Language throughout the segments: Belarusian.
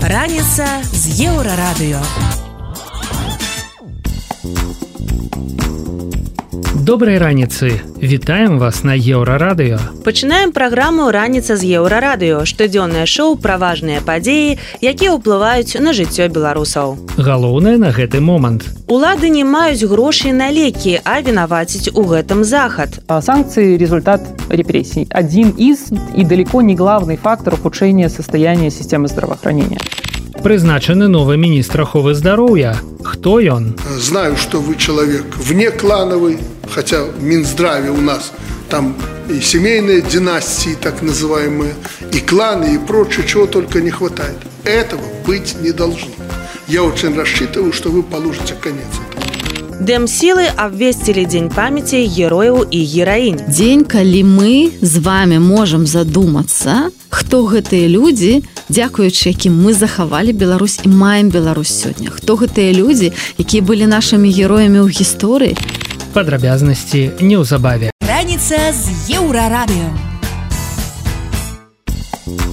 Раніца з еўрарадыё. Добрай раніцы. Вітаем вас на еўрарадыё. Пачынаем праграму раніца з еўрарадыё штодзённае шоу пра важныя падзеі якія ўплываюць на жыццё беларусаў. Галоўнае на гэты момант. Улады не маюць грошай на лекі а вінаваціць у гэтым захад. А Санкции – результат репрессий. Один из и далеко не главный фактор ухудшения состояния системы здравоохранения. Прызначаны новы міністр аховы здароўя хто ён Знаю, что вы человек вне клановый, хотя в Минздраве у нас там и семейные династии, так называемые, и кланы, и прочее, чего только не хватает. Этого быть не должно. Я очень рассчитываю, что вы положите конец этому. Дэмсілы абвесцілі дзень памяці герояў і гераінь дзень калі мы з вами можам задумацца хто гэтыя людзі дзякуючы якім мы захавалі Беларусь і маем Беларусь сёння. Хто гэтыя людзі якія былі нашымі героямі ў гісторыі? Падрабязнасці неўзабаве. Раніца з еўрарадыё.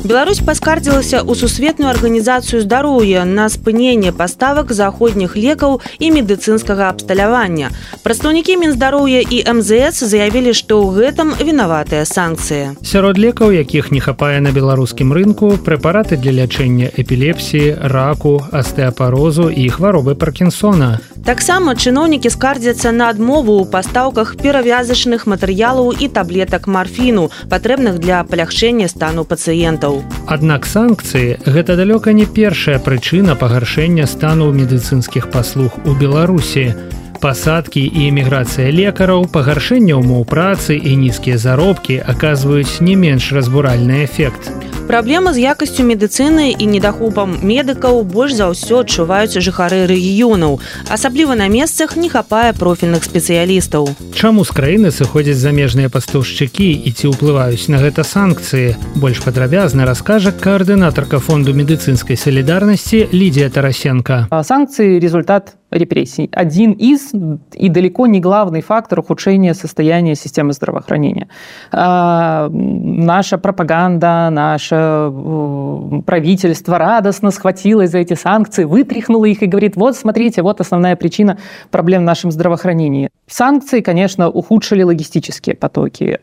Беларусь паскардзілася ў сусветную арганізацыю здароўя на спыненне паставак заходніх лекаў і медыцынскага абсталявання. Прадстаўнікі мінздароўя і МЗС заявілі, што ў гэтым вінаватыя санкцыі. сярод лекаў якіх не хапае на беларускім рынку прэпараты для лячэння эпілепсіі раку астэапарозу і хваробы паркінсона Таксама чыноўнікі скардзяцца на адмову ў пастаўках перавязачных матэрыялаў і таблетак марфіну, патрэбных для палягчэння стану пацыентаў. Аднак санкцыі гэта далёка не першая прычына пагаршэння стану медыцынскіх паслуг у Беларусі. Пасадкі і эміграцыя лекараў, пагаршэнне ўмоў працы і нізкія заробкі аказваюць не менш разбуральны эфект. Праблема з якасцю медыцыны і недахопам медыкаў больш за ўсё адчуваюць жыхары рэгіёнаў. Асабліва на месцах не хапае профільных спецыялістаў. Чаму з краіны сыходзяць замежныя пастаўшчыкі і ці ўплываюць на гэта санкцыі? Больш падрабязна раскажа каардынатарка фонду медыцынскай салідарнасці Лідія Тарасенко. А Санкции – результат репрессий. Один из и далеко не главный фактор ухудшения состояния системы здравоохранения. А, Наша пропаганда, наше э, правительство радостно схватилось за эти санкции, вытряхнуло их и говорит, вот смотрите, вот основная причина проблем в нашем здравоохранении. Санкции, конечно, ухудшили логистические потоки,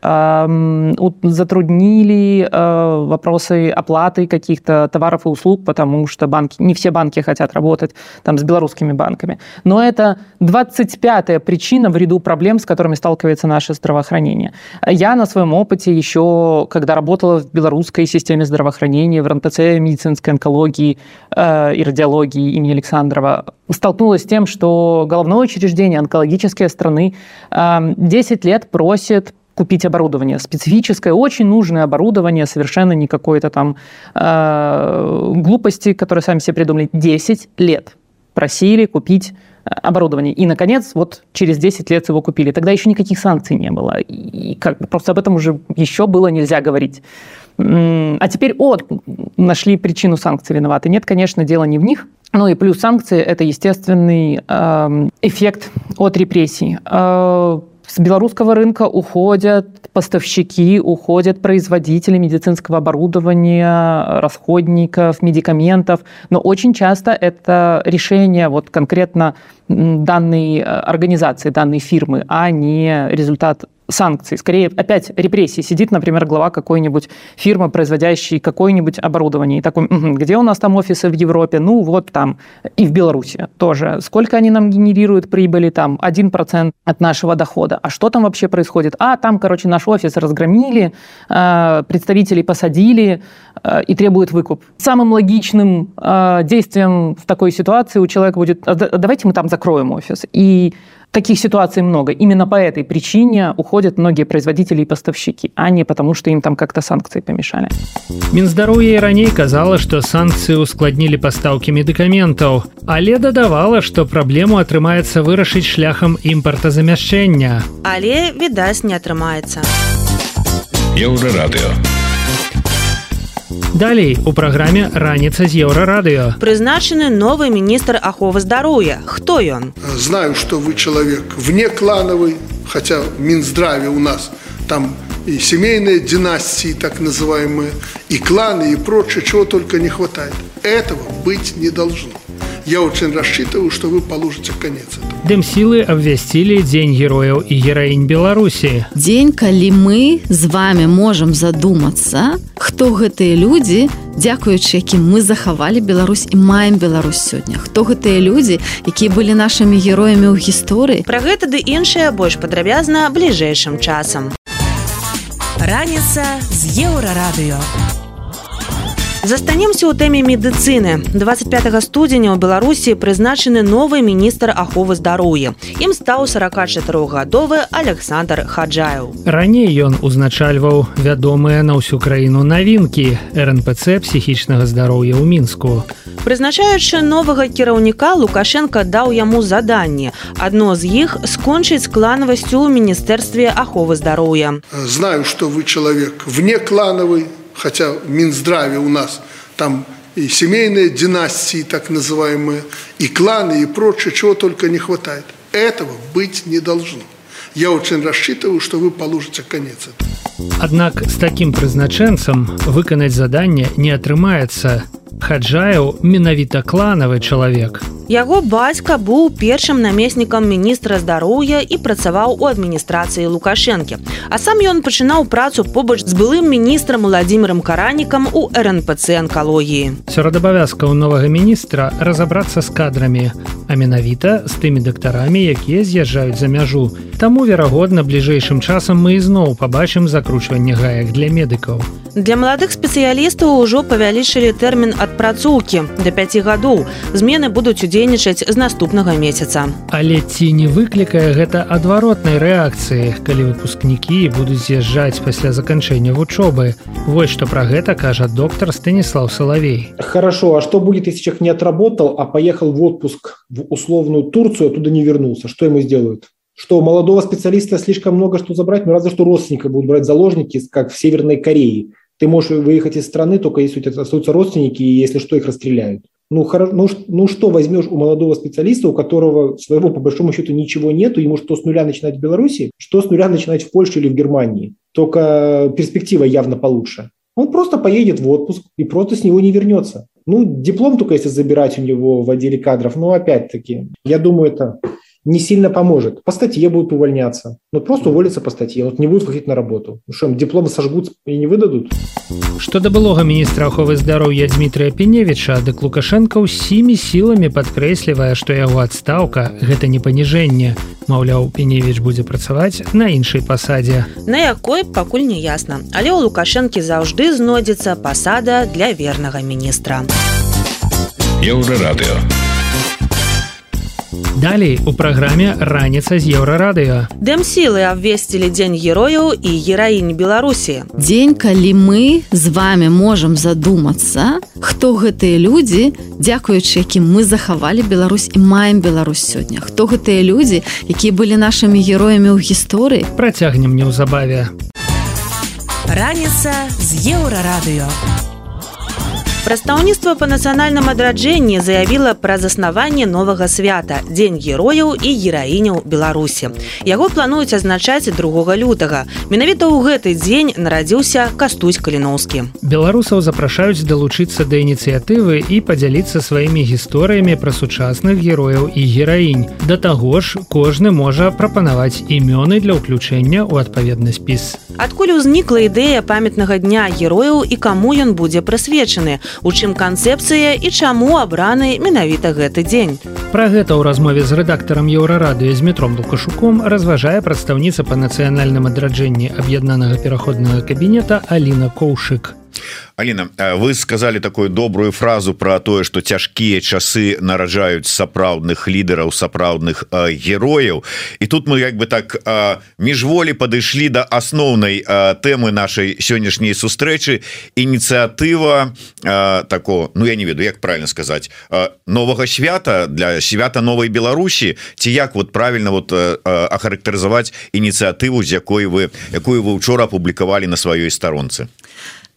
затруднили э, вопросы оплаты каких-то товаров и услуг, потому что банки, не все банки хотят работать там с белорусскими банками. Но это 25-я причина в ряду проблем, с которыми сталкивается наше здравоохранение. Я на своем опыте еще, когда работала в белорусской системе здравоохранения, в РНТЦ медицинской онкологии э, и радиологии имени Александрова, столкнулась с тем, что головное учреждение онкологические страны э, 10 лет просит купить оборудование специфическое, очень нужное оборудование, совершенно не какой-то там э, глупости, которые сами себе придумали. 10 лет просили купить э, оборудование. И, наконец, вот через 10 лет его купили. Тогда еще никаких санкций не было. И как бы просто об этом уже еще было нельзя говорить. А теперь, о, нашли причину санкций виноваты. Нет, конечно, дело не в них. Ну и плюс санкции – это естественный эм, эффект от репрессий. Э, С белорусского рынка уходят поставщики, уходят производители медицинского оборудования, расходников, медикаментов. Но очень часто это решение вот конкретно данной э, организации, данной фирмы, а не результат санкций. Скорее, опять репрессии. Сидит, например, глава какой-нибудь фирмы, производящей какое-нибудь оборудование. И такой, «Мгм, где у нас там офисы в Европе? Ну, вот там. И в Беларуси тоже. Сколько они нам генерируют прибыли? Там 1% от нашего дохода. А что там вообще происходит? А, там, короче, наш офис разгромили, э, представителей посадили э, и требуют выкуп. Самым логичным э, действием в такой ситуации у человека будет, «А да- давайте мы там закроем офис. И Таких ситуаций много. Именно по этой причине уходят многие производители и поставщики, а не потому, что им там как-то санкции помешали. Мінздароўя і раней казала, што санкцыі ўскладнілі пастаўкі медыкаментаў, але дадавала, што праблему атрымаецца вырашыць шляхам імпартазамяшчэння. Але, відаць, не атрымаецца. Еўрарадыё. Далей у праграме раніца з еўрарадыё. Прызначаны новы міністр аховы здароўя. Хто ён? Знаю, что вы человек вне клановый, хотя в Минздраве у нас там и семейные династии, так называемые, и кланы, и прочее, чего только не хватает. Этого быть не должно. Я очень рассчитываю, что вы положите конец этому. Дэмсілы абвясцілі дзень герояў і гераінь Беларусі. Дзень, калі мы з вами можам задумацца, хто гэтыя людзі, дзякуючы якім мы захавалі Беларусь і маем Беларусь сёння. Хто гэтыя людзі, якія былі нашымі героямі ў гісторыі? Пра гэта ды іншае больш падрабязна бліжэйшым часам. Раніца з еўрарадыё. Застанемся ў тэме медыцыны. 25 студзеня ў Беларусі прызначаны новы міністр аховы здароўя. Ім стаў 44гадовы Александр Хаджаев. Раней ён узначальваў вядомыя на ўсю краіну навінкі РНПЦ псіхічнага здароўя ў мінску. Прызначаючы новага кіраўніка Лукашенко даў яму заданне. Адно з іх скончыць кланавасцю ў міністэрстве аховы здароўя. Знаю, что вы человек вне клановый, хотя в Минздраве у нас там и семейные династии, так называемые, и кланы, и прочее, чего только не хватает. Этого быть не должно. Я очень рассчитываю, что вы положите конец этому. Аднак з такім прызначэнцам выканаць заданне не атрымаецца. Хаджаеў менавіта кланавы чалавек. Яго бацька быў першым намеснікам міністра здароўя і працаваў у адміністрацыі Лукашэнкі. А сам ён пачынаў працу побач з былым міністрам Владзімірам каранікам у РНПЦ анкалогіі. Сярод абавязкаў новага міністра разабрацца з кадрамі, а менавіта з тымі дактарамі, якія з'язджаюць за мяжу. Таму верагодна бліжэйшым часам мы ізноў пабачым закручванне гаек для медыкаў. Для маладых спецыялістаў ужо павялічылі тэрмін адпрацоўкі да 5 гадоў. Змены будуць удзельнічаць з наступнага месяца. Але ці не выклікае гэта адваротнай рэакцыі, калі выпускнікі будуць з'язджаць пасля заканчэння вучобы. Вось што пра гэта кажа доктор Станіслав Салавей. Хорошо, а что будет, если человек не отработал, а поехал в отпуск в условную Турцию, оттуда не вернулся? Что ему сделают? Что молодого специалиста слишком много что забрать, ну разве что родственника будут брать заложники, как в Северной Корее. Ты можешь выехать из страны, только если у тебя остаются родственники, и если что, их расстреляют. Ну, хоро... ну, ну что возьмешь у молодого специалиста, у которого своего, по большому счету, ничего нету, ему что с нуля начинать в Беларуси, что с нуля начинать в Польше или в Германии. Только перспектива явно получше. Он просто поедет в отпуск и просто с него не вернется. Ну, диплом только если забирать у него в отделе кадров, но опять-таки, я думаю, это не сильно поможет. По статье будут увольняться. Ну, просто уволиться по статье. Вот не будут выходить на работу. Ну, что, им диплом сожгут и не выдадут? Што да былога міністра аховы здароўя Дмітрия Пеневіча, дык Лукашенко ўсімі сіламі падкрэслівае, што яго адстаўка гэта не паніжэнне. Маўляў, Пеневіч будзе працаваць на іншай пасадзе. На якой пакуль не ясна, але ў Лукашэнкі заўжды знойдзецца пасада для вернага міністра. Еўрарадыё. Далей у праграме раніца з еўрарадыё. Дэмсілы абвесцілі дзень герояў і гераінь Беларусі. Дзень, калі мы з вами можам задумацца, хто гэтыя людзі, дзякуючы якім мы захавалі Беларусь і маем Беларусь сёння. Хто гэтыя людзі, якія былі нашымі героямі ў гісторыі? Працягнем неўзабаве. Раніца з еўрарадыё. Прадстаўніцтва па нацыянальным адраджэнні заявіла пра заснаванне новага свята дзень герояў і гераіняў беларусі. Яго плануюць азначаць 2 лютага. Менавіта ў гэты дзень нарадзіўся кастусь каліноўскі. Беларусаў запрашаюць далучыцца да ініцыятывы і падзяліцца сваімі гісторыямі пра сучасных герояў і гераінь. Да таго ж кожны можа прапанаваць імёны для ўключэння ў адпаведны спіс. Адкуль узнікла ідэя памятнага дня герояў і каму ён будзе прысвечаны у чым канцэпцыя і чаму абраны менавіта гэты дзень. Пра гэта ў размове з рэдактарам еўрарадыё з метром лукашуком разважае прадстаўніца па нацыянальным адраджэнні аб'яднанага пераходнага кабінета Аліна Коўшык. Алина вы сказали такую добрую фразу про тое что цяжкія часы нараджаюць сапраўдных лідараў сапраўдных э, герояў і тут мы як бы так э, міжволі падышлі до да асноўнай э, тэмы нашай сённяшняй сустрэчы ініцыятыва такого Ну я не веду як правильно сказать новага свята для свята новой Беларусі ці як вот правильно вот ахарактарызаваць ініцыятыву з якой вы якую вы учора апублікавалі на сваёй старонцы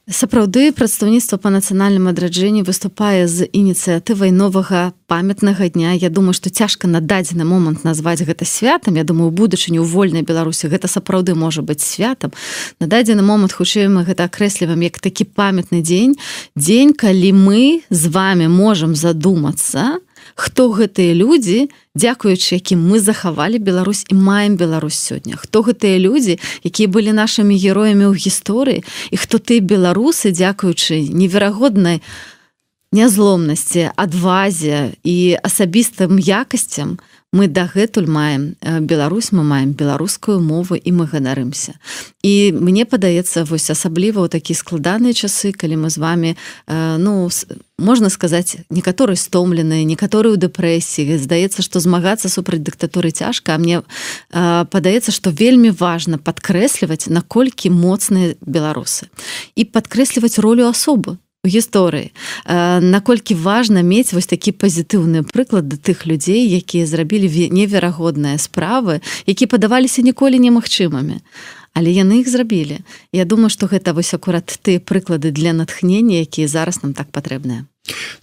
сапраўды прадстаўніцтва па нацыянальным адраджэнні выступае з ініцыятывай новага памятнага дня. Я думаю што цяжка на дадзены момант назваць гэта святам. Я думаю будучыню ў вольнай беларусі гэта сапраўды можа быць святам. На дадзены момант хутчэй мы гэта акрэсліваем як такі памятны дзень. Дзень калі мы з вами можам задумацца хто гэтыя людзі дзякуючы якім мы захавалі Беларусь і маем Беларусь сёння. Хто гэтыя людзі якія былі нашымі героямі ў гісторыі і хто ты беларусы дзякуючы неверагоднай нязломнасці адвазе і асабістым якасцям мы дагэтуль маем Беларусь мы маем беларускую мову і мы ганарымся і мне падаецца вось асабліва ў такі складаныя часы калі мы з вами ну можна сказаць некаторы стомленыя некаторыя ў дэпрэсіі. Здаецца што змагацца супраць дыктатуры цяжка а мне э, падаецца што вельмі важна падкрэсліваць наколькі моцныя беларусы. І падкрэсліваць ролю асобы гісторыі. Э, наколькі важна мець вось такі пазітыўны прыклад да тых людзей якія зрабілі неверагодныя справы які падаваліся ніколі немагчымымі. Але яны іх зрабілі. Я думаю што гэта вось акурат тыя прыклады для натхнення якія зараз нам так патрэбныя.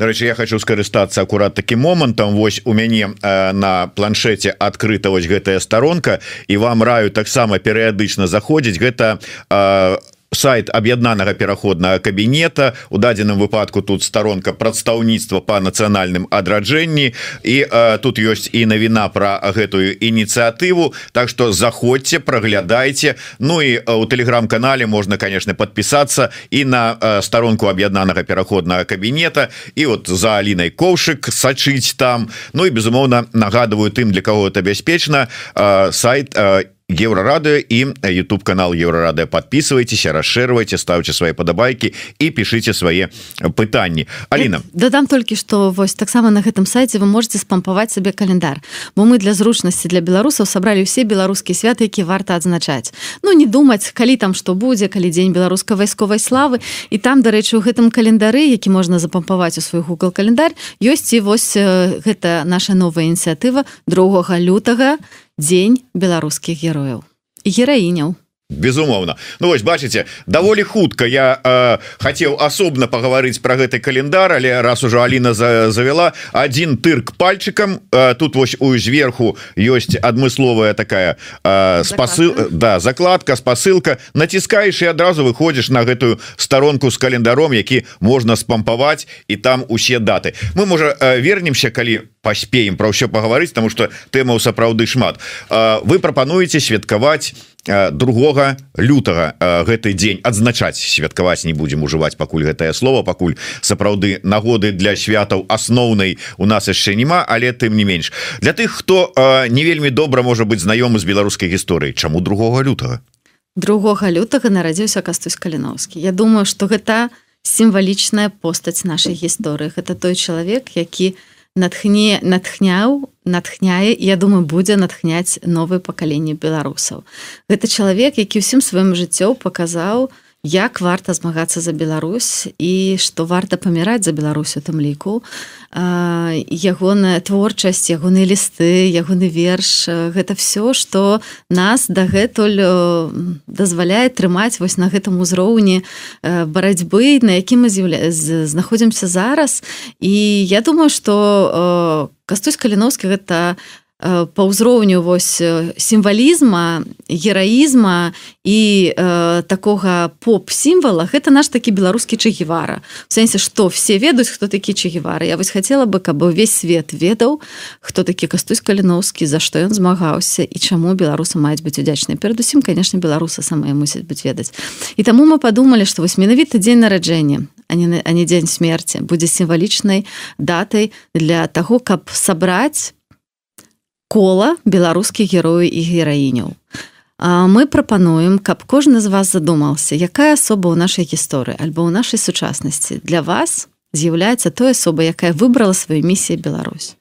Дарэчы я хочу скарыстацца акурат таким момантам. Вось у мяне э, на планшете адкрыта вось гэтая старонка і вам раю таксама перыядычна заходзіць. Гэта у э, сайт аб'яднанага пераходнага кабінета у дадзеным выпадку тут сторонка прадстаўніцтва по нацыянальным адраджэнні і э, тут ёсць і навіна про гэтую ініцыятыву Так что заходзьте проглядайте. Ну і у телеграм-канале можна конечно подпісацца і на э, сторонку аб'яднанага пераходнага кабінета і вот за Алінай коўшык сачыць там. Ну і безумоўна нагадываю тым для кого это бяспечна э, сайт и еврорады і YouTube канал еврорады подписывайтесь расширвайте ставьте свои падабайки і пишите свае пытанні Алина. Дадам толькі что вось таксама на гэтым сайте вы можете спампаваць себе календар бо мы для зручнасці для беларусаў собрали все беларускія святы які варта адзначаць Ну не думаць калі там что будзе калі дзень беларускай вайсковай славы. І там дарэчы у гэтым календары які можна запампаваць у свой Google календарь ёсць і вось гэта наша новая ініцыятыва другога лютага дзень беларускіх герояў гераіняў безумоўно Ну вось бачыце даволі хутка я э, хацеў асобна пагаварыць про гэты календар але раз уже Аліна за, завяла один тырк пальчикам э, тут вось у зверху ёсць адмысловая такая э, спасыл да закладка спасылка. Націскаеш і адразу выходзіш на гэтую сторонку з календаром які можна спампаваць і там усе даты. Мы можа э, вернемся калі паспеем про ўсё пагаварыць тому что тэмаў сапраўды шмат. Э, вы прапануеце святкаваць другога лютага гэты дзень адзначаць. Святкаваць не будзем ужываць пакуль гэтае слово пакуль сапраўды нагоды для святаў асноўнай у нас яшчэ няма але тым не менш. Для тых хто не вельмі добра можа быць знаёмы з беларускай гісторыі чаму другога лютага? Другога лютага нарадзіўся кастусь каліновскі. Я думаю что гэта сімвалічная постаць нашай гісторыі. Гэта той чалавек які натхне натхняў натхняе я думаю будзе натхняць новае пакаленне беларусаў гэта чалавек які ўсім сваім жыццём паказаў як варта змагацца за Беларусь і што варта паміраць за Беларусь у тым ліку. Ягоная творчасць ягоныя лісты ягоны верш гэта все что нас дагэтуль дазваляе трымаць вось на гэтым узроўні барацьбы на якім мы з'яўля знаходзімся зараз. І я думаю что кастусь каліновскі гэта у Э, по ўзроўню вось э, сімвалізма гераізма і э, такога поп-сімвала гэта наш такі беларускі чагевара в сэнсе што все ведаюць хто такі чагевара Я вось хацела бы каб увесь свет ведаў хто такі кастусь каліновскі за што ён змагаўся і чаму беларусы маюць быць удзячныя. Перадусім конечно беларусы самыя мусяць быць ведаць. І таму мы подумалі што вось менавіта дзень нараджэння а не а не дзень смерти будзе сімвалічнай датай для таго каб сабраць кола беларускіх герою і гераіняў. Мы прапануем, каб кожны з вас задумаўся, якая асоба ў нашай гісторыі альбо ў нашай сучаснасці для вас з'яўляецца той асоба, якая выбрала сваю місію Беларусь.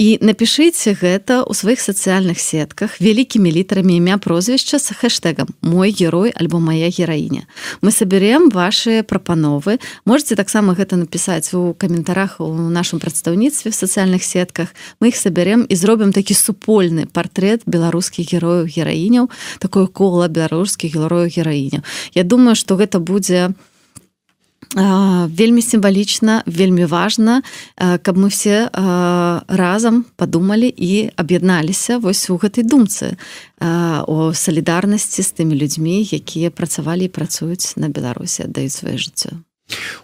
І напішыце гэта ў сваіх сацыяльных сетках вялікімі літарамі імя прозвішча з хэштегам мой герой альбо моя гераіня мы саберем ваши прапановы можете таксама гэта напісаць у каментарах у нашым прадстаўніцтве в сацыяльных сетках. Мы іх сабярем і зробім такі супольны портрет беларускіх герояў гераіняў такое кола беларускіх герояў гераіняў Я думаю что гэта будзе у вельмі сімвалічна вельмі важна каб мы все разам падумалі і аб'ядналіся вось у гэтай думцы о салідарнасці з тымі людзьмі якія працавалі і працуюць на беларусі аддаюць сваё жыццё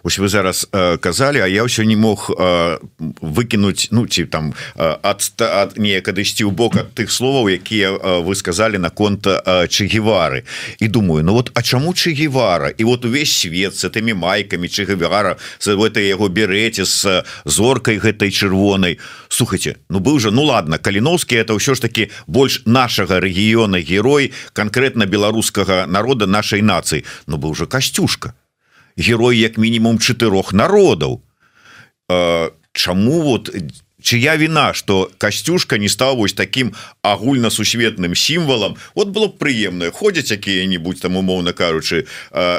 ось вы зараз э, казалі А я ўсё не мог э, выкінуць ну ці там ад, ад неяк адысці ў бок ад тых словаў якія э, вы сказалі на конт э, чыгевары і думаю Ну вот А чаму чыгевара і вот увесь свет с этими майками чыгавара за это яго береце с зоркай гэтай чырвонай слухайте Ну быў же ну ладно каліновскі это ўсё ж таки больш нашага рэгіёна герой конкретно беларускага народа нашай нацыі Ну быў уже касцюшка герой як мінімум чатырох народаў. Чаму вот чия вина что касцюшка не стал вось таким агульнасусветным сімвалам? Вот было б прыемна ходзяць якія-нибудь там умоўна кажучы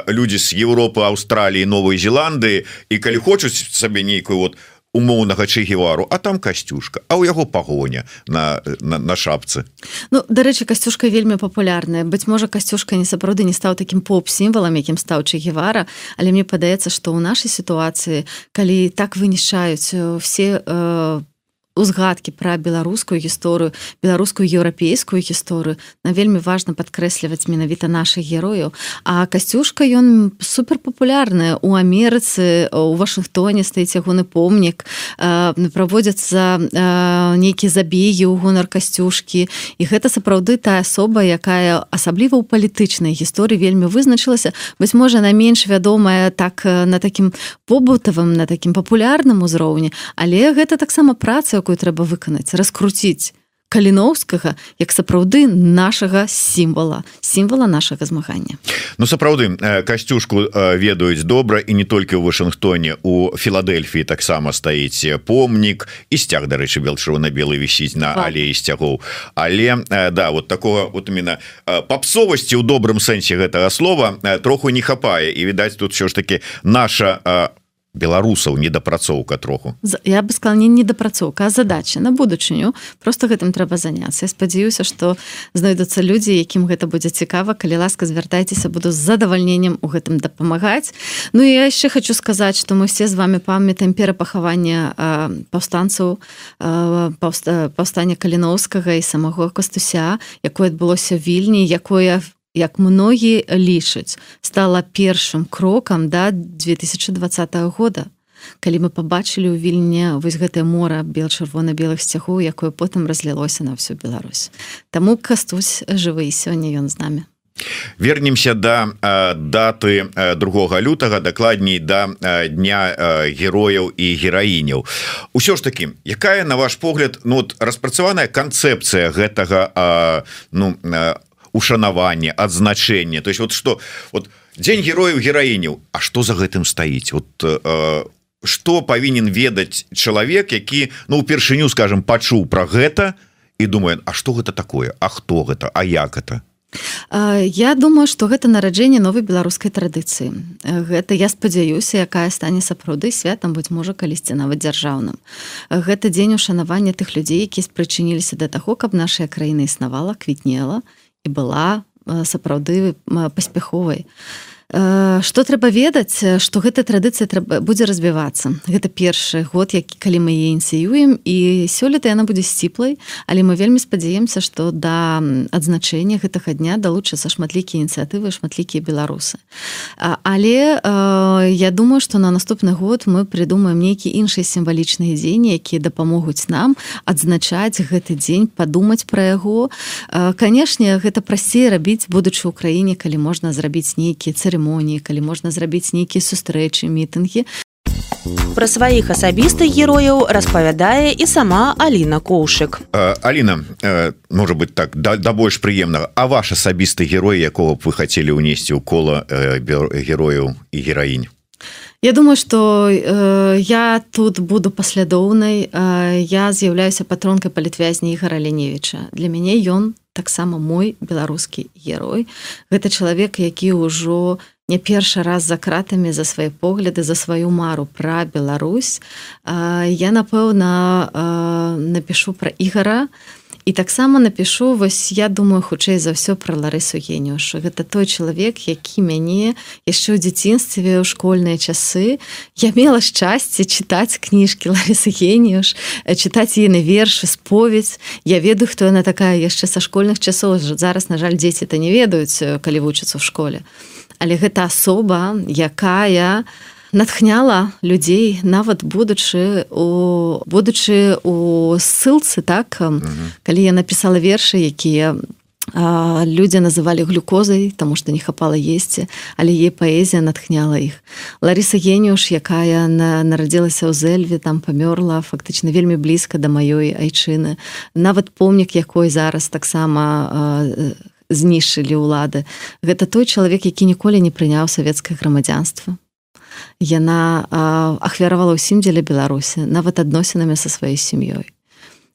люди з Европы Аўстраліі Новой Зеландыі і калі хочуць сабе нейкую вот у умоўнага чэгевару а там касцюшка а у яго пагоня на, на на шапцы. Ну дарэчы касцюшка вельмі папулярная. Быць можа касцюшка не сапраўды не стаў таким поп-сімвалам якім стаў чэгевара але мне падаецца што ў нашай сітуацыі калі так вынішаюць все э, узгадкі пра беларускую гісторыю беларускую еўрапейскую гісторыю на вельмі важна падкрэсліваць менавіта наших герояў. А касцюшка ён супер папулярная у Амерыцы у Вашынгтоне стаіць ягоны помнік праводзяцца нейкія забегі ў гонар касцюшкі. І гэта сапраўды та асоба якая асабліва ў палітычнай гісторыі вельмі вызначылася. Быць можа найменш вядомая так на такім побытавым на такім папулярным узроўні але гэта таксама праца якую трэба выканаць. Раскруціць каліноўскага як сапраўды нашага сімвала сімвала нашага змагання. Ну сапраўды касцюшку ведаюць добра і не толькі ў Вашынгтоне у Філадельфіі таксама стаіць помнік. І сцяг дарэчы белчырвона-белы вісіць на алеі сцягоў. Але да вот такого вот именно папсовасці ў добрым сэнсе гэтага слова троху не хапае. І відаць тут все ж таки наша беларусаў недапрацоўка троху. Я бы сказал не недапрацоўка задача на будучыню. Просто гэтым трэба заняться я спадзяюся что знойдуцца людзі якім гэта будзе цікава. Калі ласка звяртайцеся буду з задавальненнем у гэтым дапамагаць. Ну я яшчэ хочу сказаць что мы все з вами памятаем перапахавання паўстанцаў паўстання каліноўскага і самого кастуся якое адбылося вільні якое як многія лічаць стала першым крокам да 2020 года калі мы побачылі ў вільне вось гэтае мора бел-чырвона-белых сцягоў якое потым разлілося на всю Беларусь. Таму кастусь жывы сёння ён з намі. Вернемся до да, даты другога лютага дакладней да дня герояў і гераіняў усё ж таки якая на ваш погляд ну распрацаваная канцэпцыя гэтага ну у ушанаванне адзначэнне. То есть вот что вот дзень герояў гераіняў А что за гэтым стаіць? Вот э, что павінен ведаць чалавек які ну упершыню скажем пачуў про гэта і думаю А что гэта такое? А хто гэта? А як это Я думаю что гэта нараджэнне новой беларускай традыцыі. Гэта я спадзяюся якая стане сапраўды святам быть можа калісьці нават дзяржаўным. Гэта дзень ушанавання тых людзей які спрычыніліся да таго каб наша краіна існавала квітнела і была сапраўды паспяховай что трэба ведаць что гэта традыцыя будзе развівацца. Гэта першы год які калі мы ініцыюем і сёлета яна будзе сціплай але мы вельмі спадзяемся что да адзначэння гэтага дня далучацца шматлікія ініцыятывы шматлікія беларусы. Але я думаю что на наступны год мы придумаем нейкі іншыя сімвалічныя дзені якія дапамогуць нам адзначаць гэты дзень падумаць пра яго. Канешне гэта прасцей рабіць будучы ў краіне калі можна зрабіць нейкія цыры цырымоніі калі можна зрабіць нейкія сустрэчы мітынгі Пра сваіх асабістых герояў распавядае і сама Аліна Коўшык. Аліна, можа быть так да, да больш прыемнага, А ваш асабісты герой, якога б вы хацелі ўнесці ў кола герояў і гераінь. Я думаю что э, я тут буду паслядоўнай э, я з'яўляюся патронкай палітвязні ігора леневича для мяне ён таксама мой беларускі герой. Гэта чалавек які ўжо не першы раз за кратамі за свае погляды за сваю мару пра Беларусь. Я напэўна напишу пра ігора на і таксама напишу вось я думаю хутчэй за ўсё про ларысу генюшу гэта той чалавек які мяне яшчэ ў дзяцінстве ў школьныя часы я мела шчасце чытаць кніжкі ларысы геніюш чытаць ейны вершы споведь я ведаю хто яна такая яшчэ са школьных часоў. Зараз на жаль дзеці то не ведаюць калі вучацца ў школе. Але гэта асоба якая у натхняла людзей нават будучы у будучы у ссылцы так угу. калі я написала вершы якія людзі называлі глюкозай тому что не хапала есці але е паэзія натхняла іх Ларыса геніюш якая на нарадзілася ў зельве там памёрла фактычна вельмі блізка да маёй айчыны. Нават помнік якой зараз таксама знішылі ўлады. Гэта той чалавек які ніколі не прыняў савецкае грамадзянства яна ахвяравала ўсім дзеля беларусі нават адносінамі са сваёй сям'ёй.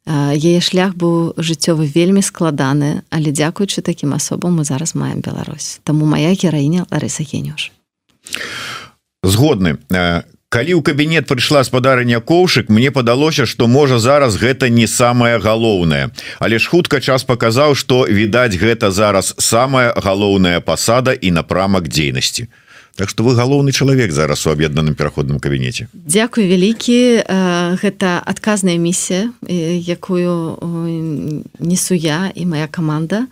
Яе шлях быў жыццёвы вельмі складаны але дзякуючы такім асобам мы зараз маем Беларусь. Таму моя гераіня Ларыса генюш. Згодны. Калі ў кабінет прыйшла спадарня коўшык мне падалося што можа зараз гэта не самае галоўнае. Але ж хутка час паказаў што відаць гэта зараз самая галоўная пасада і напрамак дзейнасці Так что вы галоўны чалавек зараз у аб'яднаным пераходным кабінеце. Дякую вялікі. Гэта адказная місія якую несу я і моя команда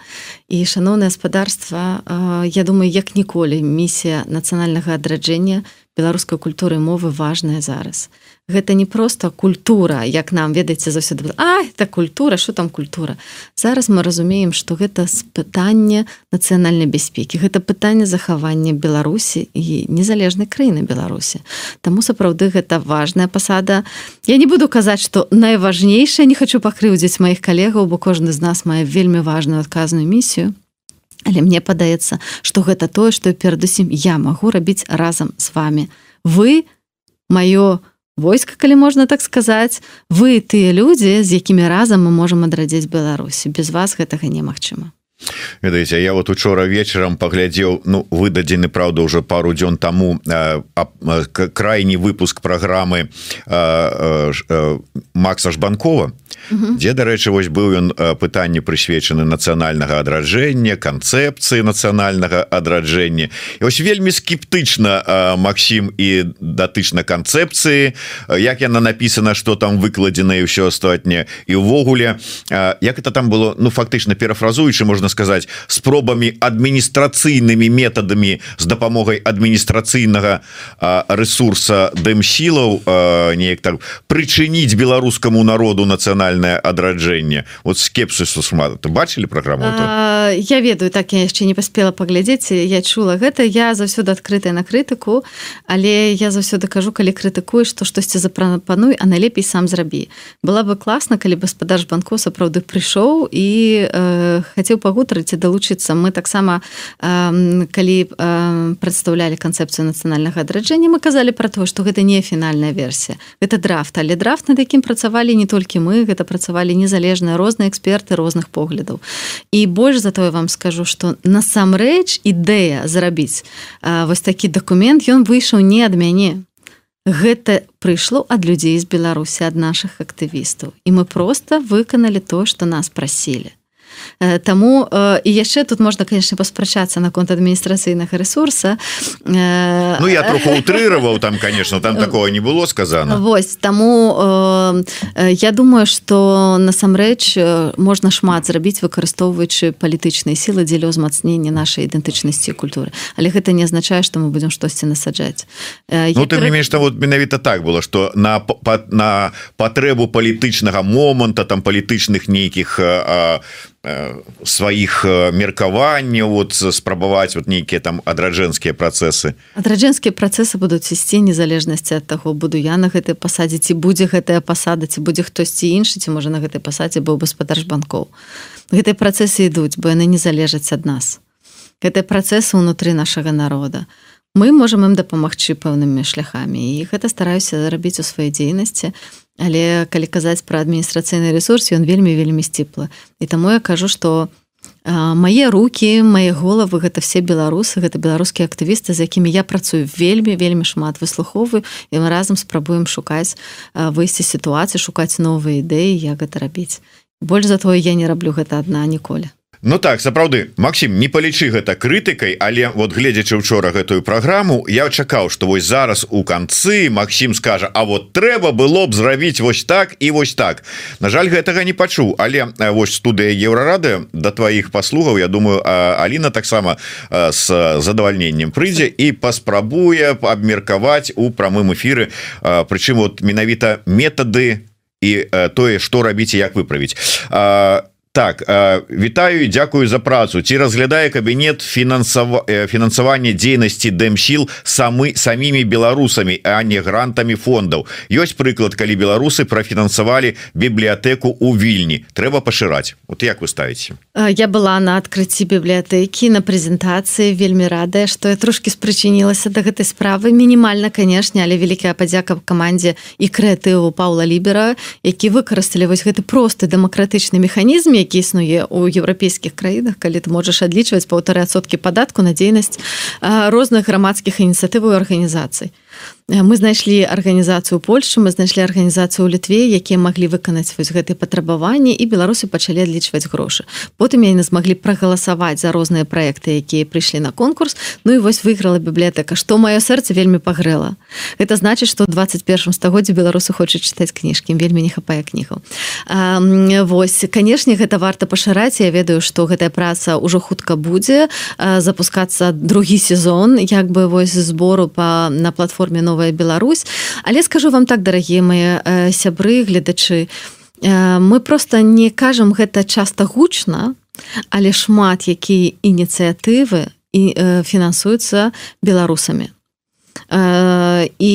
і шаноўнае гаспадарства Я думаю як ніколі місія нацыянальнага адраджэння беларускай культуры мовы важная зараз. Гэта не просто культура як нам ведаеце заўсёды. А это культура что там культура? Зараз мы разумеем что гэта пытанне нацыянальнай бяспекі. Гэта пытанне захавання Беларусі і незалежнай краіны Беларусі. Таму сапраўды гэта важная пасада. Я не буду казаць что найважнейшае не хочу пакрыўдзіць маіх калегаў бо кожны з нас мае вельмі важную адказную місію Але мне падаецца, што гэта тое, што перадусім я магу рабіць разам з вами. Вы маё войска, калі можна так сказаць, вы тыя людзі, з якімі разам мы можам адрадзіць Беларусі. без вас гэтага немагчыма ведаеце я вот учора вечарам паглядзеў ну выдадзены Праўда уже пару дзён тому э, э, крайні выпуск праграмы э, э, Макса жбанкова дзе дарэчы вось быў ён пытанне прысвечаны нацыянальнага адраджэння канцэпцыі нацыянальнага адраджэння. І ось вельмі скептычна Макссім і датычна канцэпцыі як яна написана что там выкладзена і ўсё астатняе. І ўвогуле як это там было ну фактычна перафразуючы можна сказать спробамі адміністрацыйнымі метадамі з дапамогай адміністрацыйнага ресурса дэмсілаў неяк так прычыніць беларускаму народу нацыянальнае адраджэнне вот скепсусу шмат бачылі праграму я ведаю так я яшчэ не паспела паглядзець я чула гэта. Я заўсёды адкрытая на крытыку але я заўсёды кажу калі крытыкуеш то штосьці запрапануй а найлепей сам зрабі. Была бы класна калі гаспадар банку сапраўды прыйшоў і э, хацеў пагу пагутарыць і далучыцца. Мы таксама калі прадстаўлялі канцэпцыю нацыянальнага адраджэння мы казалі пра то што гэта не фінальная версія. Гэта драфт але драфт над якім працавалі не толькі мы гэта працавалі незалежныя розныя эксперты розных поглядаў. І больш за тое вам скажу что насамрэч ідэя зрабіць вось такі дакумент ён выйшаў не ад мяне. Гэта прыйшло ад людзей з беларусі ад наших актывістаў. І мы просто выканалі то что нас прасілі Таму і яшчэ тут можна конечно паспрачацца наконт адміністрацыйнага ресурса Ну я троху утрыраваў там конечно там такого не было сказано. Вось таму я думаю что насамрэч можна шмат зрабіць выкарыстоўваючы палітычныя сілы дзеля ўзмацнення нашай ідэнтычнасці культуры але гэта не азначае что мы будем штосьці насаджаць Ну ты не что вот менавіта так было что на на патрэбу палітычнага моманта там палітычных нейкіх сваіх меркаванняў вот спрабаваць вот нейкія там адраджэнскія працэсы адраджэнскія працэсы будуць ісці незалежнасці ад таго буду я на гэтай пасадзе ці будзе гэтая пасада ці будзе хтосьці іншы ці можа на гэтай пасадзе быў гаспадар банкоў. Гэтыя працэсы ідуць бо яны не залежаць ад нас. Гэтыя працэсы ўнутры нашага народа мы можам ім дапамагчы пэўнымі шляхамі. І гэта стараюся зарабіць у сваёй дзейнасці. Але калі казаць пра адміністрацыйны ресурс ён вельмі вельмі сціплы. І таму я кажу што мае руки мае головы гэта все беларусы гэта беларускія актывісты з якімі я працую вельмі вельмі шмат выслуховую і мы разам спрабуем шукаць выйсці сітуацыі шукаць новыя ідэі як гэта рабіць. Больш за тое я не раблю гэта адна ніколі Ну так сапраўды Макссім не палічы гэта крытыкай але вот гледзячы учора гэтую праграму я чакаў что вось зараз у канцы Макссім скажа А вот трэба было б зрабіць вось так і вось так На жаль гэтага не пачуў. Але вось студыя еўрарады да тваіх паслугаў Я думаю Аліна таксама с задавальненнем прыйдзе і паспрабуе абмеркаваць у прамым эфіры Прычым вот менавіта метады і тое што рабіць як выправіць. А так э, вітаю Дякую за працу. Ці разглядае кабінет фінансава э, фінансавання дзейнасці дэмсіл самы самімі беларусамі а не грантамі фондаў ёсць прыклад калі беларусы профінансавалі бібліятэку у вільні. Трэба пашыраць вот як вы ставіце я была на адкрыцці бібліятэкі на прэзентацыі вельмі радая што я трошки спрычынілася да гэтай справы мінімальна канешне але вялікая падзяка камандзе і крэатыву Паўла лібера які выкарысталі вось гэты просты дэмакратычны механізм які існуе у еўрапейскіх краінах калі ты можаш адлічваць паўтары адсоткі падатку на дзейнасць розных грамадскіх ініцыятываў арганізацый. Э, мы знайшлі арганізацыю Польшы мы знайшлі арганізацыю літве якія маглі выканаць вось гэтые патрабаванні і беларусы пачалі адлічваць грошы. Потым яны змаглі прагаласаваць за розныя праекты якія прыйшлі на конкурс. Ну і вось выйграла бібліятэка. Што маё сэрца вельмі пагрэла. Это значыць што 21 стагоддзе беларусы хочуць чытаць кніжкі. Вельмі не хапае кнігаў. Вось канешне гэта варта пашыраць. Я ведаю што гэтая праца ўжо хутка будзе запускацца другі сезон як бы вось збору па на платформе новой новая Беларусь але скажу вам так дарагія мои э, сябры гледачы э, мы просто не кажам гэта часто гучна але шмат якія ініцыятывы і э, фінансуюцца беларусамі і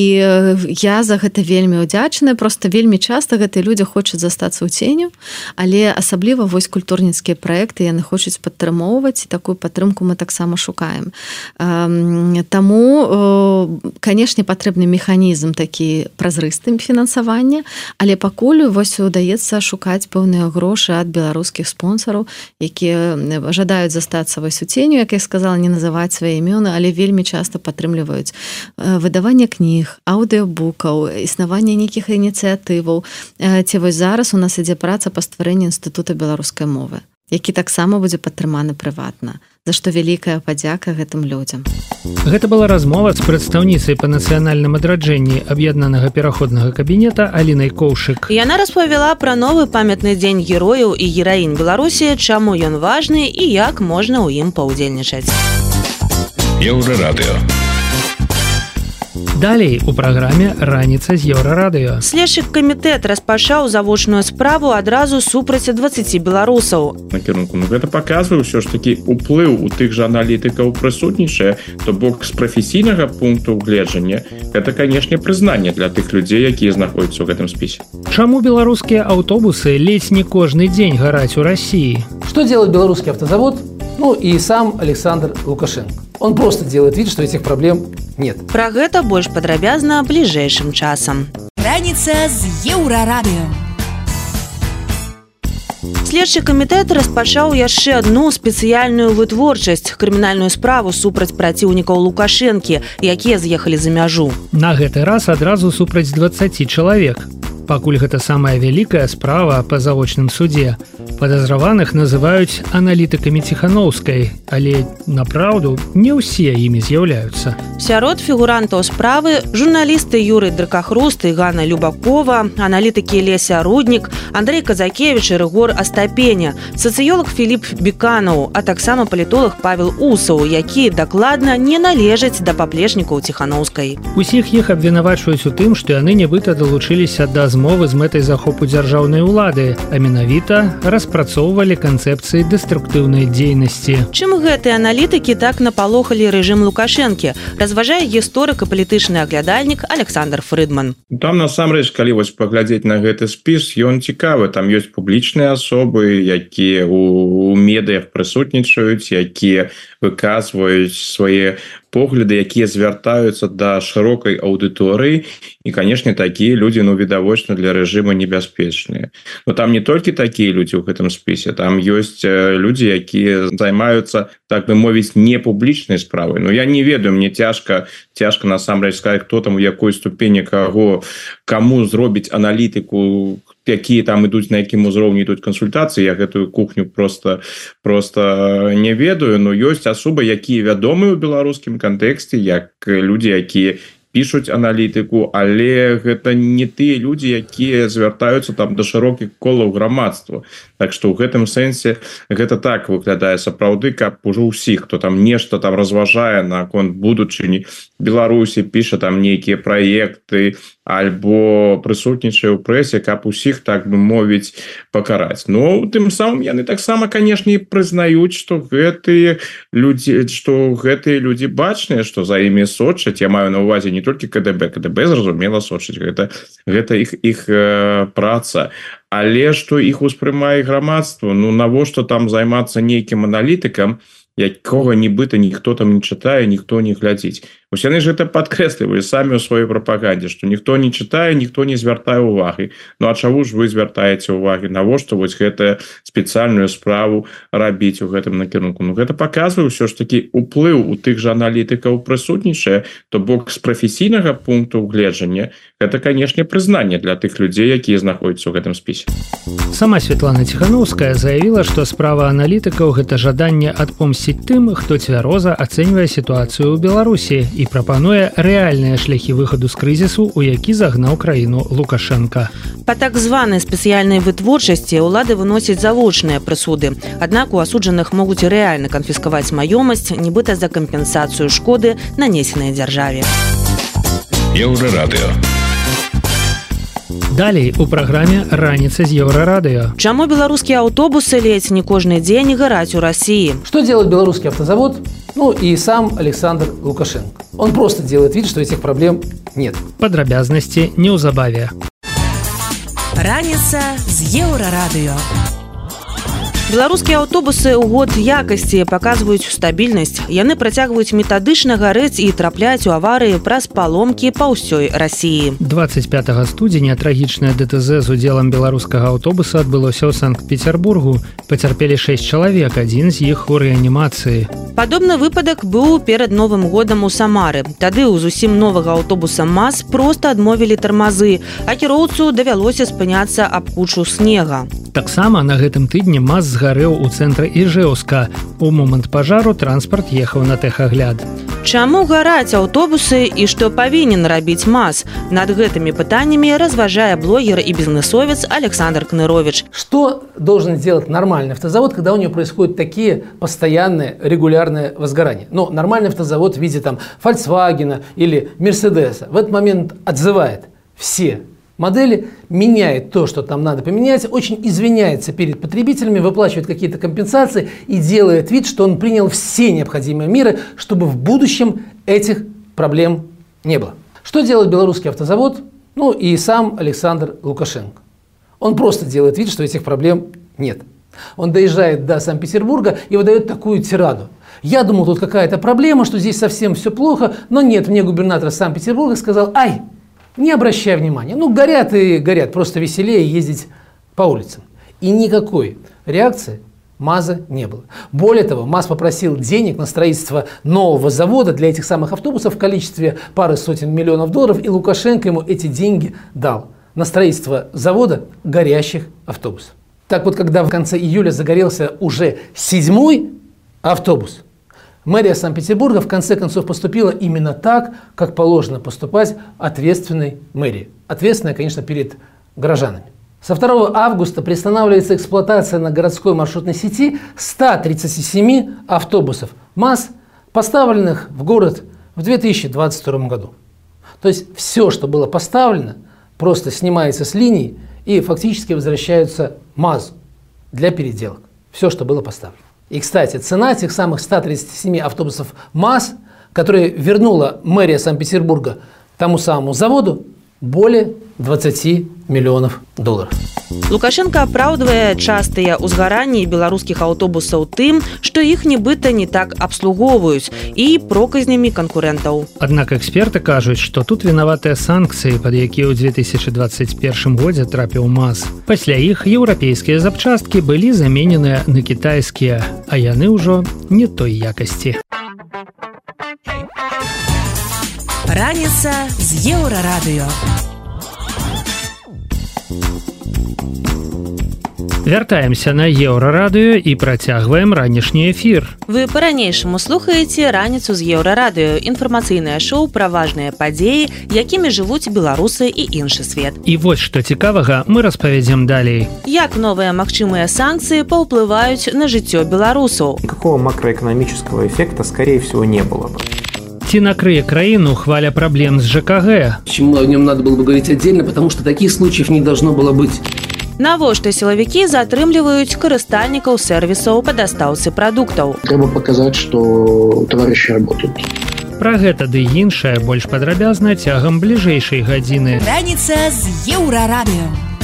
я за гэта вельмі удзячная просто вельмі часто гэтыя людзі хочуць застацца ў ценю але асабліва вось культурніцкія проекты яны хочуць падтрымоўваць такую падтрымку мы таксама шукаем. Таму канешне патрэбны механізм такі празрыстым фінансавання але пакуль вось удаецца шукаць пэўныя грошы ад беларускіх спонсараў якія жадаюць застацца вось у ценю як я сказала не называць свае імёны але вельмі часто падтрымліваюць выдавання кніг аўдыобукаў існавання нейкіх ініцыятываў. Ці вось зараз у нас ідзе праца па стварэнні інстытута беларускай мовы які таксама будзе падтрыманы прыватна. За што вялікая падзяка гэтым людзям. Гэта была размова з прадстаўніцай па нацыянальным адраджэнні аб'яднанага пераходнага кабінета алінай коўшык. Яна распавяла пра новы памятны дзень герояў і гераін беларусі чаму ён важны і як можна ў ім паўдзельнічаць. Еўрарадыо Далей у праграме раніца з еўрарадыё. Следчы камітэт распачаў завочную справу адразу супраць 20 беларусаў. Накірунку ну, гэта паказвае ўсё ж такі уплыў у тых жа аналітыкаў прысутнічае, то бок з прафесійнага пункту гледжання гэта канешне прызнанне для тых людзей, якія знаходзяцца ў гэтым спісе. Чаму беларускія аўтобусы ледзь не кожны дзень гараць у рассіі? Что делает белорусский автозавод? Ну и сам Александр Лукашенко. Он просто делает вид, что этих проблем нет. Пра гэта больш падрабязна бліжэйшым часам. Раніца з еўрарадыё. Следчы камітэт распачаў яшчэ адну спецыяльную вытворчасць крымінальную справу супраць праціўнікаў лукашэнкі, якія з'ехалі за мяжу. На гэты раз адразу супраць 20 чалавек. Пакуль гэта самая вялікая справа па завочным суде. Падазраваных называюць аналітыкамі ціханаўскай, але напраўду не ўсе імі з'яўляюцца. Сярод фігурантаў справы журналісты Юрый Дракахруст і Ганна Любакова, аналітыкі Леся Руднік, Андрей Казакевич і Рыгор Астапеня, сацыёлог Філіп Беканаў, а таксама палітолог Павел Усаў, які дакладна не належаць да паплечнікаў ціханаўскай. Усіх іх абвінавачваюць у тым, што яны нібыта далучыліся да змовы з мэтай захопу дзяржаўнай улады, а менавіта распрацоўвалі канцэпцыі дэструктыўнай дзейнасці. Чым гэтыя аналітыкі так напалохалі рэжым лукашэнкі, разважае гісторык і палітычны аглядальнік Александр Фрыдман. Там насамрэч калі вось паглядзець на гэты спіс ён цікавы там ёсць публічныя асобы якія у медыях прысутнічаюць якія выказваюць свае погляды якія звяртаюцца да шырокай аўдыторыі і канешне такія людзі ну відавочна для рэжыма небяспечныя но там не толькі такія людзі ў гэтым спісе там ёсць людзі якія займаюцца так бы мовіць не публічнай справы но я не ведаю мне цяжка цяжка насамрэч сказать хто там у якой ступені каго кому зробіць аналітыку якія там ідуць на якім узроўні ідуць кансультацыі я гэтую кухню просто просто не ведаю но ёсць асоба якія вядомыя ў беларускім кантэксце як людзі якія пишутць аналітыку але гэта не тыя людзі якія звяртаюцца там да шырокіх колаў грамадства Так что ў гэтым сэнсе гэта так выглядае сапраўды каб ужо ўсіх хто там нешта там разважае наконт будучыні Беларусі піша там нейкія праекты альбо прысутнічае ў прэсе каб усіх так бы мовіць пакараць. Но тым самым яны таксама канешне прызнаюць что гэтые людзі что гэтыя людзі бачныя что за імі сочаць. Я маю на увазе не толькі КДБ КДБ зразумела сочыць гэта гэта іх іх э, праца але что іх успрымае грамадства? Ну навошта там займацца нейкім аналітыкам якога нібыта ніхто там не чытае ніхто не глядзіць Вось яны ж это подкрэслівалі самі ў сваёй прапагандзе што ніхто не чытае ніхто не звяртае увагі Ну а чаву ж вы звяртаеце увагі навошта вось гэтая спецыяльную справу рабіць у гэтым накірунку Ну гэта показвае ўсё ж такі уплыў у тых жа аналітыкаў прысутнічае то бок з прафесійнага пункту гледжання это канешне прызнанне для тых людзей якія знаходзяцца ў гэтым спісе. Сама Светлана ціхановская заявіла што справа аналітыкаў гэта жаданне адпомсціць тым хто цвяроза ацэньвае сітуацыю ў беларусі і прапануе рэальныя шляхі выхаду з крызісу у які загнаў краіну лукашенко по так званай спецыяльнай вытворчасці ўлады выносяць завочныя прысуды. Аднак у асуджаных могуць рэальна канфіскаваць маёмасць нібыта за кампенсацыю шкоды нанесенай дзяржаве. Еўрарадыо Далей у праграме раніца з еўрарадыё. Чаму беларускія аўтобусы ледзь не кожны дзень гараць у России? Что делает белорусский автозавод? Ну и сам Александр Лукашенко. Он просто делает вид, что этих проблем нет. Падрабязнасці неўзабаве. Раніца з еўрарадыё. Беларускія аўтобусы ў год якасці паказваюць стабільнасць. Яны працягваюць метадычна гарэць і трапляць у аварыі праз паломкі па ўсёй рассіі. 25 студзеня трагічнае ДТЗ з удзелам беларускага аўтобуса адбылося ў санкт-петербургу. Пацярпелі 6 чалавек, адзін з іх у рэанімацыі. Падобны выпадак быў перад новым годам у самары. Тады ў зусім новага аўтобуса мас проста адмовілі тармазы, а кіроўцу давялося спыняцца аб кучу снега. Таксама на гэтым тыдні мас згарэў у цэнтры Іжэўска. У момант пажару транспарт ехаў на тэхагляд. Чаму гараць аўтобусы і што павінен рабіць мас? Над гэтымі пытаннямі разважае блогер и бизнесовец Александр Кнырович. Что должен сделать нормальный автозавод, когда у него происходят такие постоянные регулярные возгорания? Ну, нормальный автозавод в виде там Volkswagen или Мерседеса в этот момент отзывает все модели, меняет то, что там надо поменять, очень извиняется перед потребителями, выплачивает какие-то компенсации и делает вид, что он принял все необходимые меры, чтобы в будущем этих проблем не было. Что делает белорусский автозавод? Ну и сам Александр Лукашенко. Он просто делает вид, что этих проблем нет. Он доезжает до Санкт-Петербурга и выдает такую тираду. Я думал, тут какая-то проблема, что здесь совсем все плохо, но нет, мне губернатор Санкт-Петербурга сказал, ай, не обращай внимания. Ну, горят и горят, просто веселее ездить по улицам. И никакой реакции МАЗа не было. Более того, МАЗ попросил денег на строительство нового завода для этих самых автобусов в количестве пары сотен миллионов долларов, и Лукашенко ему эти деньги дал на строительство завода горящих автобусов. Так вот, когда в конце июля загорелся уже седьмой автобус – Мэрия Санкт-Петербурга в конце концов поступила именно так, как положено поступать ответственной мэрии. Ответственная, конечно, перед горожанами. Со 2 августа приостанавливается эксплуатация на городской маршрутной сети 137 автобусов МАЗ, поставленных в город в 2022 году. То есть все, что было поставлено, просто снимается с линии и фактически возвращаются МАЗу для переделок. Все, что было поставлено. И, кстати, цена этих самых 137 автобусов МАЗ, которые вернула мэрия Санкт-Петербурга тому самому заводу, более 20 миллионов долларов. лукашенко апраўдвае частыя ўзгаранні беларускіх аўтобусаў тым што іх нібыта не так абслугоўваюць і проказнямі канкурэнтаў аднак эксперты кажуць што тут вінаватыя санкцыі пад якія ў 2021 годзе трапіў мас пасля іх еўрапейскія запчасткі былі замененыя на кітайскія а яны ўжо не той якасці раніца з еўрарадыё вяртаемся на еўрарадыё і працягваем ранішні эфір. Вы по-ранейшаму слухаеце раніцу з еўрарадыё. Інфармацыйнае шоу пра важныя падзеі якімі жывуць беларусы і іншы свет. І вось што цікавага мы распавядзем далей. Як новыя магчымыя санкцыі паўплываюць на жыццё беларусаў? Какого макроэкономического эффекта скорее всего не было бы ці накрые краіну хваля праблем з ЖКГ почему о нем надо было бы говорить отдельно? Потому что таких случаев не должно было быть. Навошта сілавікі затрымліваюць карыстальнікаў сервісаў па дастаўцы прадуктаў? Трэба паказаць что товарищи работают. Пра гэта ды іншае больш падрабязна цягам бліжэйшай гадзіны. Раніца з еўрарадыё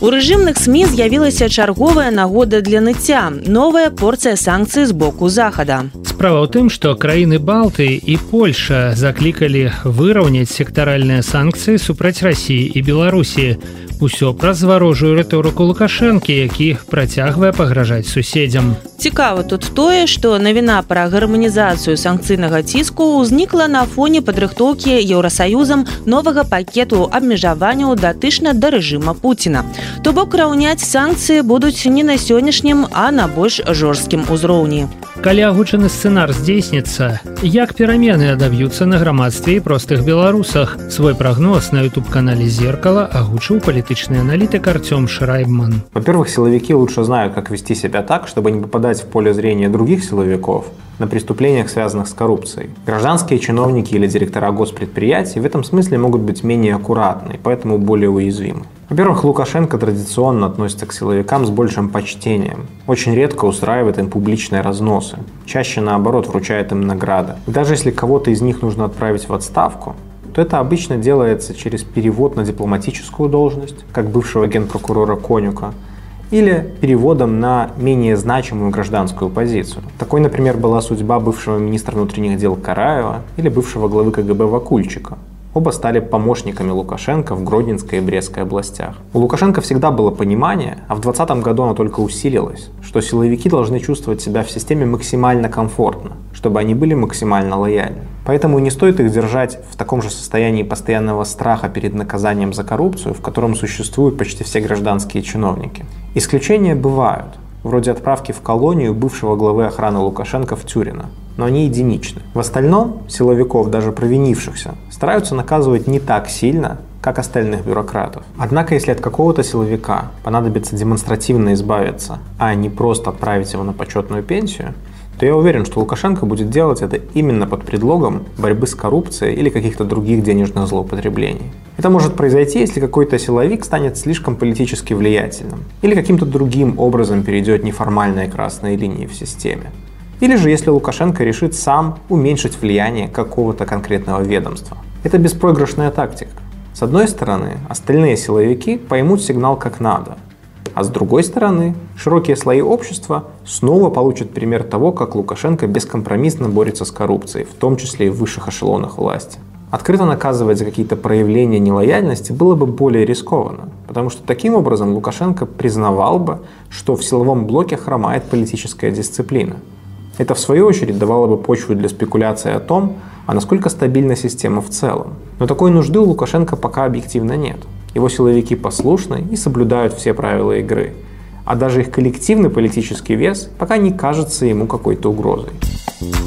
У рэжымных сМ з'явілася чарговая нагода для ныцця новая порцыя санкцый з боку захада. Справа ў тым што краіны балты і польша заклікалі выраўняць сектаральныя санкцыі супраць рассіі і беларусі усё праз варожую рыторыку лукашэнкі які працягвае пагражаць суседзям. Цікава тут тое што навіна пра гарманізацыю санкцыйнага ціску ўзнікла на фоне падрыхтоўкі еўросаюзам новага пакету абмежаванняў датычна да рэжыма Пуціна. То бок раўняць санкцыі будуць не на сённяшнім а на больш жорсткім узроўні. Калі агучаны сцэнар здзейсніцца як перамены адаб'юцца на грамадстве і простых беларусах? Свой прагноз на youtube канале зеркала агучыў палітычны аналітык артём шрайбман во-первых силовики лучше знают как вести себя так чтобы не попадать в поле зрения других силовиков на преступлениях, связанных с коррупцией. Гражданские чиновники или директора госпредприятий в этом смысле могут быть менее аккуратны, поэтому более уязвимы. Во-первых, Лукашенко традиционно относится к силовикам с большим почтением. Очень редко устраивает им публичные разносы. Чаще, наоборот, вручает им награды. И даже если кого-то из них нужно отправить в отставку, то это обычно делается через перевод на дипломатическую должность, как бывшего генпрокурора Конюка, или переводом на менее значимую гражданскую позицию. Такой, например, была судьба бывшего министра внутренних дел Караева или бывшего главы КГБ Вакульчика. Оба стали помощниками Лукашенко в Гродненской и Брестской областях. У Лукашенко всегда было понимание, а в 2020 году оно только усилилось, что силовики должны чувствовать себя в системе максимально комфортно, чтобы они были максимально лояльны. Поэтому не стоит их держать в таком же состоянии постоянного страха перед наказанием за коррупцию, в котором существуют почти все гражданские чиновники. Исключения бывают, вроде отправки в колонию бывшего главы охраны Лукашенко в Тюрина, но они единичны. В остальном силовиков, даже провинившихся, стараются наказывать не так сильно, как остальных бюрократов. Однако, если от какого-то силовика понадобится демонстративно избавиться, а не просто отправить его на почетную пенсию, то я уверен, что Лукашенко будет делать это именно под предлогом борьбы с коррупцией или каких-то других денежных злоупотреблений. Это может произойти, если какой-то силовик станет слишком политически влиятельным или каким-то другим образом перейдет неформальные красные линии в системе. Или же если Лукашенко решит сам уменьшить влияние какого-то конкретного ведомства. Это беспроигрышная тактика. С одной стороны, остальные силовики поймут сигнал как надо – а с другой стороны, широкие слои общества снова получат пример того, как Лукашенко бескомпромиссно борется с коррупцией, в том числе и в высших эшелонах власти. Открыто наказывать за какие-то проявления нелояльности было бы более рискованно, потому что таким образом Лукашенко признавал бы, что в силовом блоке хромает политическая дисциплина. Это, в свою очередь, давало бы почву для спекуляции о том, а насколько стабильна система в целом. Но такой нужды у Лукашенко пока объективно нет. Его силовики послушны и соблюдают все правила игры. А даже их коллективный политический вес пока не кажется ему какой-то угрозой.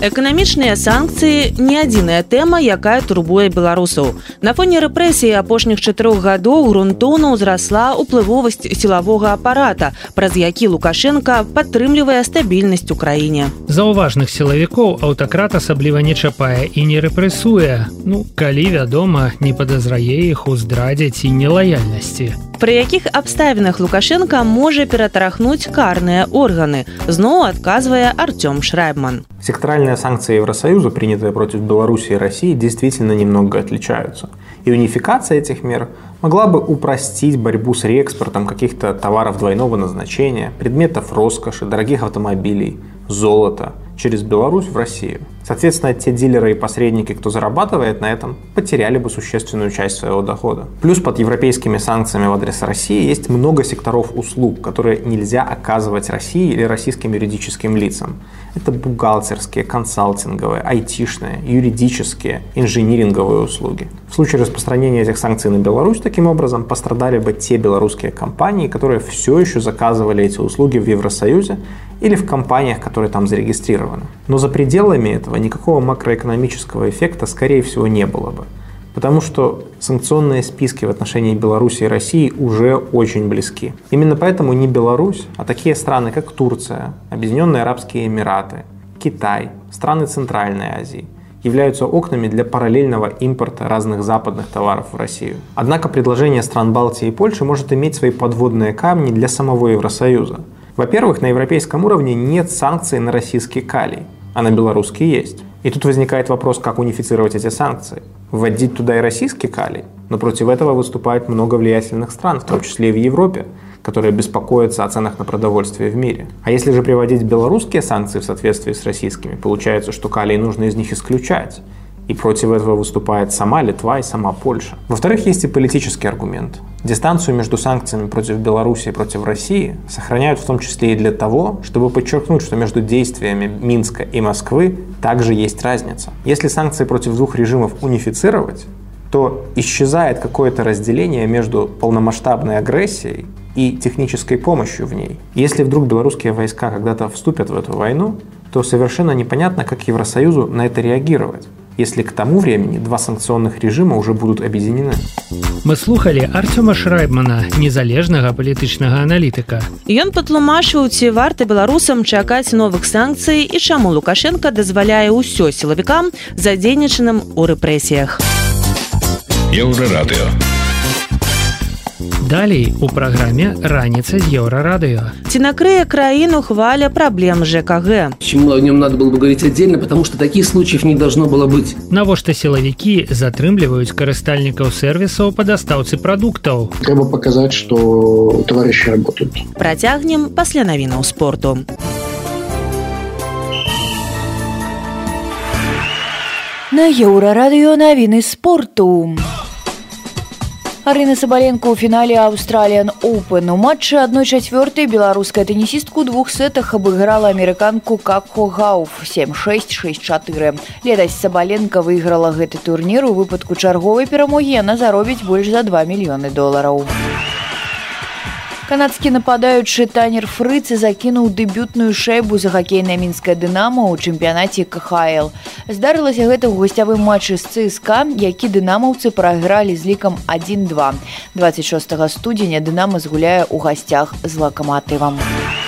эканамічныя санкцыі не адзіная тэма якая турбуе беларусаў на фоне рэпрэсіі апошніх чатырох гадоў грунтоўна ўзрасла ўплывовасць сілавога апарата праз які лукашенко падтрымлівае стабільнасць у краіне заўважных сілавікоў аўтакрат асабліва не чапае і не рэпрэсуе ну калі вядома не падазрае іх у здрадзе ці нелаяльнасці пры якіх абставінах лукашенко можа ператарахнуць карныя органы зноў адказвае артём шрайбман Секторальные санкции Евросоюза, принятые против Беларуси и России, действительно немного отличаются. И унификация этих мер могла бы упростить борьбу с реэкспортом каких-то товаров двойного назначения, предметов роскоши, дорогих автомобилей, золота через Беларусь в Россию. Соответственно, те дилеры и посредники, кто зарабатывает на этом, потеряли бы существенную часть своего дохода. Плюс под европейскими санкциями в адрес России есть много секторов услуг, которые нельзя оказывать России или российским юридическим лицам. Это бухгалтерские, консалтинговые, айтишные, юридические, инжиниринговые услуги. В случае распространения этих санкций на Беларусь, таким образом, пострадали бы те белорусские компании, которые все еще заказывали эти услуги в Евросоюзе или в компаниях, которые там зарегистрированы. Но за пределами этого никакого макроэкономического эффекта, скорее всего, не было бы. Потому что санкционные списки в отношении Беларуси и России уже очень близки. Именно поэтому не Беларусь, а такие страны, как Турция, Объединенные Арабские Эмираты, Китай, страны Центральной Азии являются окнами для параллельного импорта разных западных товаров в Россию. Однако предложение стран Балтии и Польши может иметь свои подводные камни для самого Евросоюза. Во-первых, на европейском уровне нет санкций на российский калий, а на белорусский есть. И тут возникает вопрос, как унифицировать эти санкции. Вводить туда и российский калий, но против этого выступает много влиятельных стран, в том числе и в Европе, которые беспокоятся о ценах на продовольствие в мире. А если же приводить белорусские санкции в соответствии с российскими, получается, что калий нужно из них исключать. И против этого выступает сама Литва и сама Польша. Во-вторых, есть и политический аргумент. Дистанцию между санкциями против Беларуси и против России сохраняют в том числе и для того, чтобы подчеркнуть, что между действиями Минска и Москвы также есть разница. Если санкции против двух режимов унифицировать, то исчезает какое-то разделение между полномасштабной агрессией и технической помощью в ней. Если вдруг белорусские войска когда-то вступят в эту войну, то совершенно непонятно, как Евросоюзу на это реагировать если к тому времени два санкционных режима уже будут объединены. Мы слухали Артема Шрайбмана, незалежнага палітычнага аналітыка. Ён патлумачыў, ці варта беларусам чакаць новых санкцый і чаму Лукашенко дазваляе ўсё сілавікам задзейнічаным у рэпрэсіях. Еўрарадыё. Далей у праграме раніца з еўрарадыё. Ці накрые краіну хваля праблем ЖКГ. Чему о нем надо было бы говорить отдельно, потому что таких случаев не должно было быть. Навошта сілавікі затрымліваюць карыстальнікаў сервісаў па дастаўцы прадуктаў. Трэба показать, что товарищи работают. Працягнем пасля навінаў спорту. На еўрарадыё навіны спорту. Арына Сабаленко ў фінале Аўстраліян Open. У матчы адной чацвёртай беларуская тэнісістку двух сетах абыграла амерыканку Какхо Гауф 7664. Летась Сабаленко выйграла гэты турнір у выпадку чарговай перамогі яна заробіць больш за 2 мільёны долараў. Канадскі нападаючы танер фрыцы закінуў дэбютную шайбу за хакейная мінская дынама ў чэмпіянаце КХл. Здарылася гэта ў гасцявым матчы з ЦСК, які дынамаўцы прайгралі з лікам 1-2. 26 студзеня дынама згуляе ў гасцях з лакаматывам. У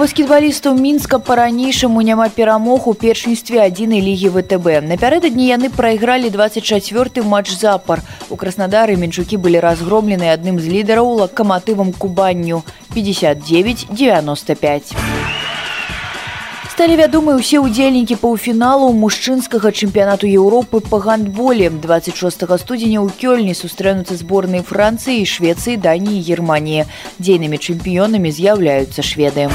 баскетбалістаў мінска па-ранейшаму няма перамог у першынстве адзінай лігі ВТБ. Напярэдадні яны прайгралі 24 матч запар. У краснадары менчукі былі разгромлены адным з лідараў лакаматывам кубанню 59-95. Сталі вядомы ўсе ўдзельнікі паўфіналу мужчынскага чэмпіянату Еўропы па гандболе 26 студзеня ў кёльні сустрэнуцца зборнай Францыі, Швецыі, Даніі, Геррманіі. Дзейнымі чэмпіёнамі з'яўляюцца шведы.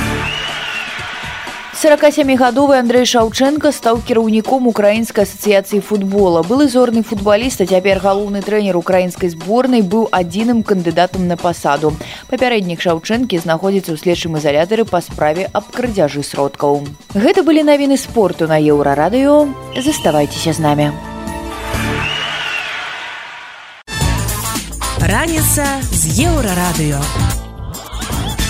47гадовы Андрэй Шаўчэнка стаў кіраўніком украінскай асацыяцыі футбола. Былы зорны футбаліст, а цяпер галоўны трэнер украінскай зборнай быў адзіным кандыдатам на пасаду. Папярэднік Шаўчэнкі знаходзіцца ў следчым ізалятары па справе аб крадзяжы сродкаў. Гэта былі навіны спорту на еўрарадыё. Заставайцеся з намі. Раніца з еўрарадыё.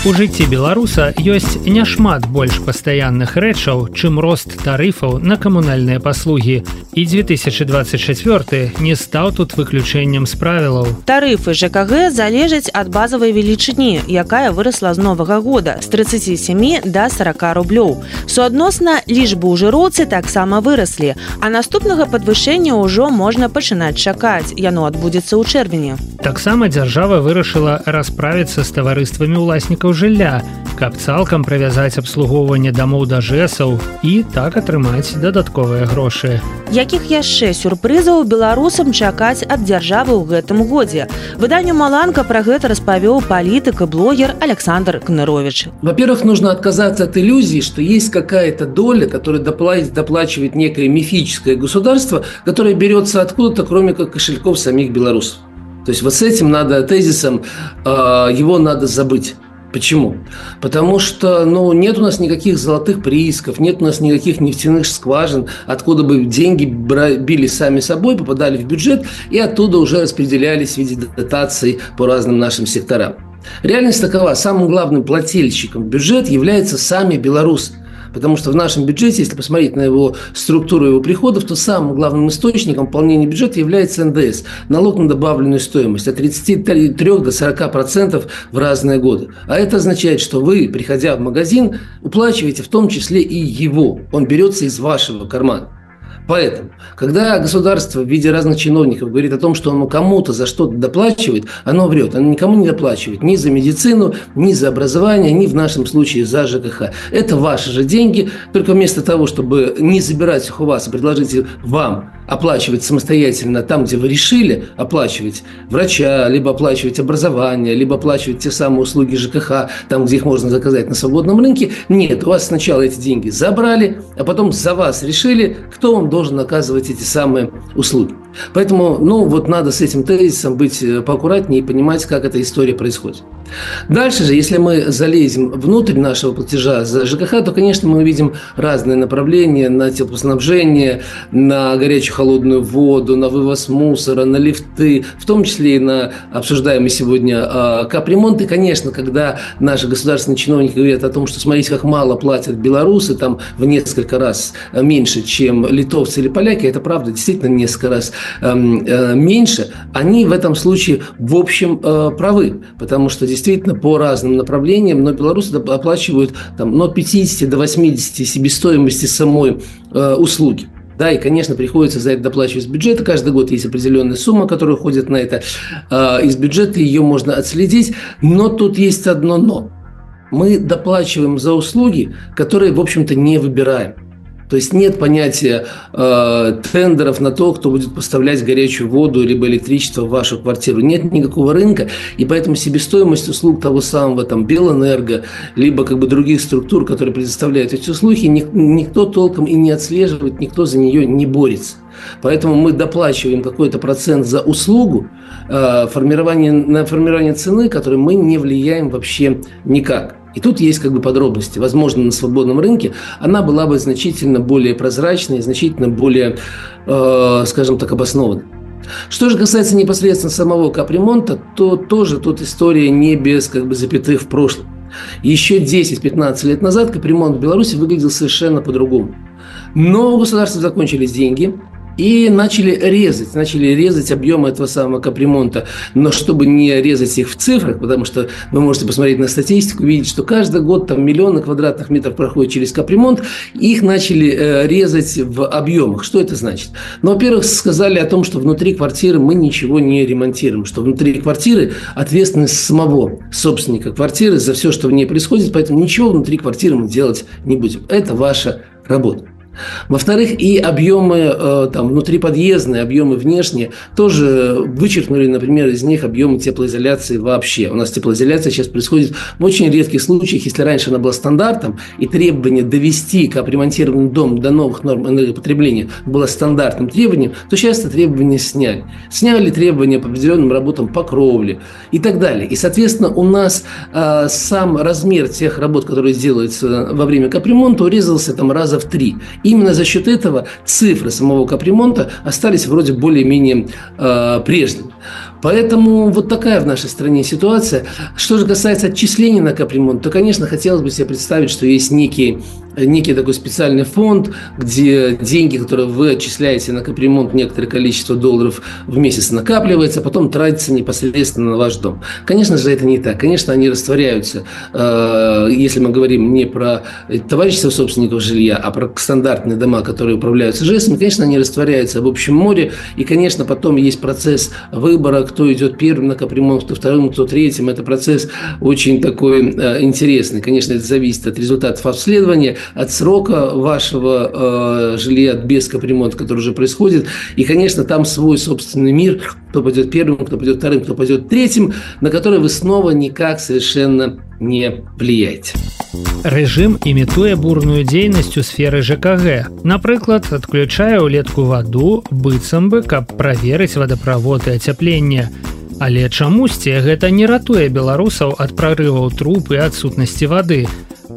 У жыцці беларуса ёсць няшмат больш пастаянных рэчаў, чым рост тарыфаў на камунальныя паслугі. І 2024 не стаў тут выключэннем з правілаў. Тарыфы ЖКГ залежаць ад базавай велічыні, якая вырасла з новага года з 37 до 40 рублёў. Суадносна лічбы ў жыроцы таксама выраслі, а наступнага падвышэння ўжо можна пачынаць чакаць. Яно адбудзецца ў чэрвені. Таксама дзяржава вырашыла расправіцца з таварыствамі ўласнікаў жылля, каб цалкам правязаць абслугоўванне дамоў да жэсаў і так атрымаць дадатковыя грошы. Якіх яшчэ сюрпрызаў беларусам чакаць ад дзяржавы ў гэтым годзе. Выданню Маланка пра гэта распавёў палітык и блогер Александр Кнырович. Во-первых, нужно отказаться от иллюзии, что есть какая-то доля, которая доплачивает, доплачивает некое мифическое государство, которое берется откуда-то, кроме как кошельков самих белорусов. То есть вот с этим надо, тезисом, э, его надо забыть. Почему? Потому что ну, нет у нас никаких золотых приисков, нет у нас никаких нефтяных скважин, откуда бы деньги били сами собой, попадали в бюджет и оттуда уже распределялись в виде дотаций по разным нашим секторам. Реальность такова. Самым главным плательщиком в бюджет являются сами белорусы. Потому что в нашем бюджете, если посмотреть на его структуру его приходов, то самым главным источником пополнения бюджета является НДС – налог на добавленную стоимость от 33 до 40 процентов в разные годы. А это означает, что вы, приходя в магазин, уплачиваете в том числе и его. Он берется из вашего кармана. Поэтому, когда государство в виде разных чиновников говорит о том, что оно кому-то за что-то доплачивает, оно врет. Оно никому не доплачивает ни за медицину, ни за образование, ни в нашем случае за ЖКХ. Это ваши же деньги, только вместо того, чтобы не забирать их у вас и предложить вам оплачивать самостоятельно там, где вы решили оплачивать врача, либо оплачивать образование, либо оплачивать те самые услуги ЖКХ, там, где их можно заказать на свободном рынке. Нет, у вас сначала эти деньги забрали, а потом за вас решили, кто вам должен оказывать эти самые услуги. Поэтому, ну, вот надо с этим тезисом быть э, поаккуратнее и понимать, как эта история происходит. Дальше же, если мы залезем внутрь нашего платежа за ЖКХ, то, конечно, мы увидим разные направления на теплоснабжение, на горячую холодную воду, на вывоз мусора, на лифты, в том числе и на обсуждаемый сегодня э, капремонт. И, конечно, когда наши государственные чиновники говорят о том, что смотрите, как мало платят белорусы, там в несколько раз меньше, чем литовцы или поляки, это правда, действительно несколько раз эм, э, меньше, они в этом случае в общем э, правы, потому что действительно действительно по разным направлениям, но белорусы оплачивают там, от 50 до 80 себестоимости самой э, услуги. Да, и, конечно, приходится за это доплачивать из бюджета. Каждый год есть определенная сумма, которая уходит на это. Э, из бюджета ее можно отследить. Но тут есть одно «но». Мы доплачиваем за услуги, которые, в общем-то, не выбираем. То есть нет понятия э, тендеров на то, кто будет поставлять горячую воду либо электричество в вашу квартиру. Нет никакого рынка, и поэтому себестоимость услуг того самого там Белэнерго, либо как бы других структур, которые предоставляют эти услуги, ни, никто толком и не отслеживает, никто за нее не борется. Поэтому мы доплачиваем какой-то процент за услугу, э, формирование, на формирование цены, которой мы не влияем вообще никак. И тут есть как бы подробности. Возможно, на свободном рынке она была бы значительно более прозрачной, значительно более, э, скажем так, обоснованной. Что же касается непосредственно самого капремонта, то тоже тут история не без как бы запятых в прошлом. Еще 10-15 лет назад капремонт в Беларуси выглядел совершенно по-другому. Но у государства закончились деньги, и начали резать, начали резать объемы этого самого капремонта. Но чтобы не резать их в цифрах, потому что вы можете посмотреть на статистику, видеть, что каждый год там миллионы квадратных метров проходит через капремонт, их начали э, резать в объемах. Что это значит? Ну, во-первых, сказали о том, что внутри квартиры мы ничего не ремонтируем, что внутри квартиры ответственность самого собственника квартиры за все, что в ней происходит, поэтому ничего внутри квартиры мы делать не будем. Это ваша работа. Во-вторых, и объемы э, там, внутриподъездные, объемы внешние тоже вычеркнули, например, из них объемы теплоизоляции вообще. У нас теплоизоляция сейчас происходит в очень редких случаях, если раньше она была стандартом, и требование довести капремонтированный дом до новых норм энергопотребления было стандартным требованием, то сейчас это требование сняли. Сняли требования по определенным работам по кровле и так далее. И, соответственно, у нас э, сам размер тех работ, которые делаются во время капремонта, урезался там раза в три. Именно за счет этого цифры самого капремонта остались вроде более-менее э, прежними. Поэтому вот такая в нашей стране ситуация. Что же касается отчислений на капремонт, то, конечно, хотелось бы себе представить, что есть некий, некий такой специальный фонд, где деньги, которые вы отчисляете на капремонт, некоторое количество долларов в месяц накапливается, а потом тратится непосредственно на ваш дом. Конечно же, это не так. Конечно, они растворяются, э, если мы говорим не про товарищество собственников жилья, а про стандарт стандартные дома, которые управляются ЖЭСами, конечно, они растворяются в общем море, и, конечно, потом есть процесс выбора, кто идет первым на капремонт, кто вторым, кто третьим. Это процесс очень такой э, интересный. Конечно, это зависит от результатов обследования, от срока вашего э, жилья без капремонта, который уже происходит. И, конечно, там свой собственный мир, кто пойдет первым, кто пойдет вторым, кто пойдет третьим, на который вы снова никак совершенно не влияете. Рэжым імітуе бурную дзейнасць у сферы ЖКГ. Напрыклад, адключае ўлетку ваду быццам бы, каб праверыць вадаправод і ацяпленне. Але чамусьці гэта не ратуе беларусаў ад прарываў труп і адсутнасці вады.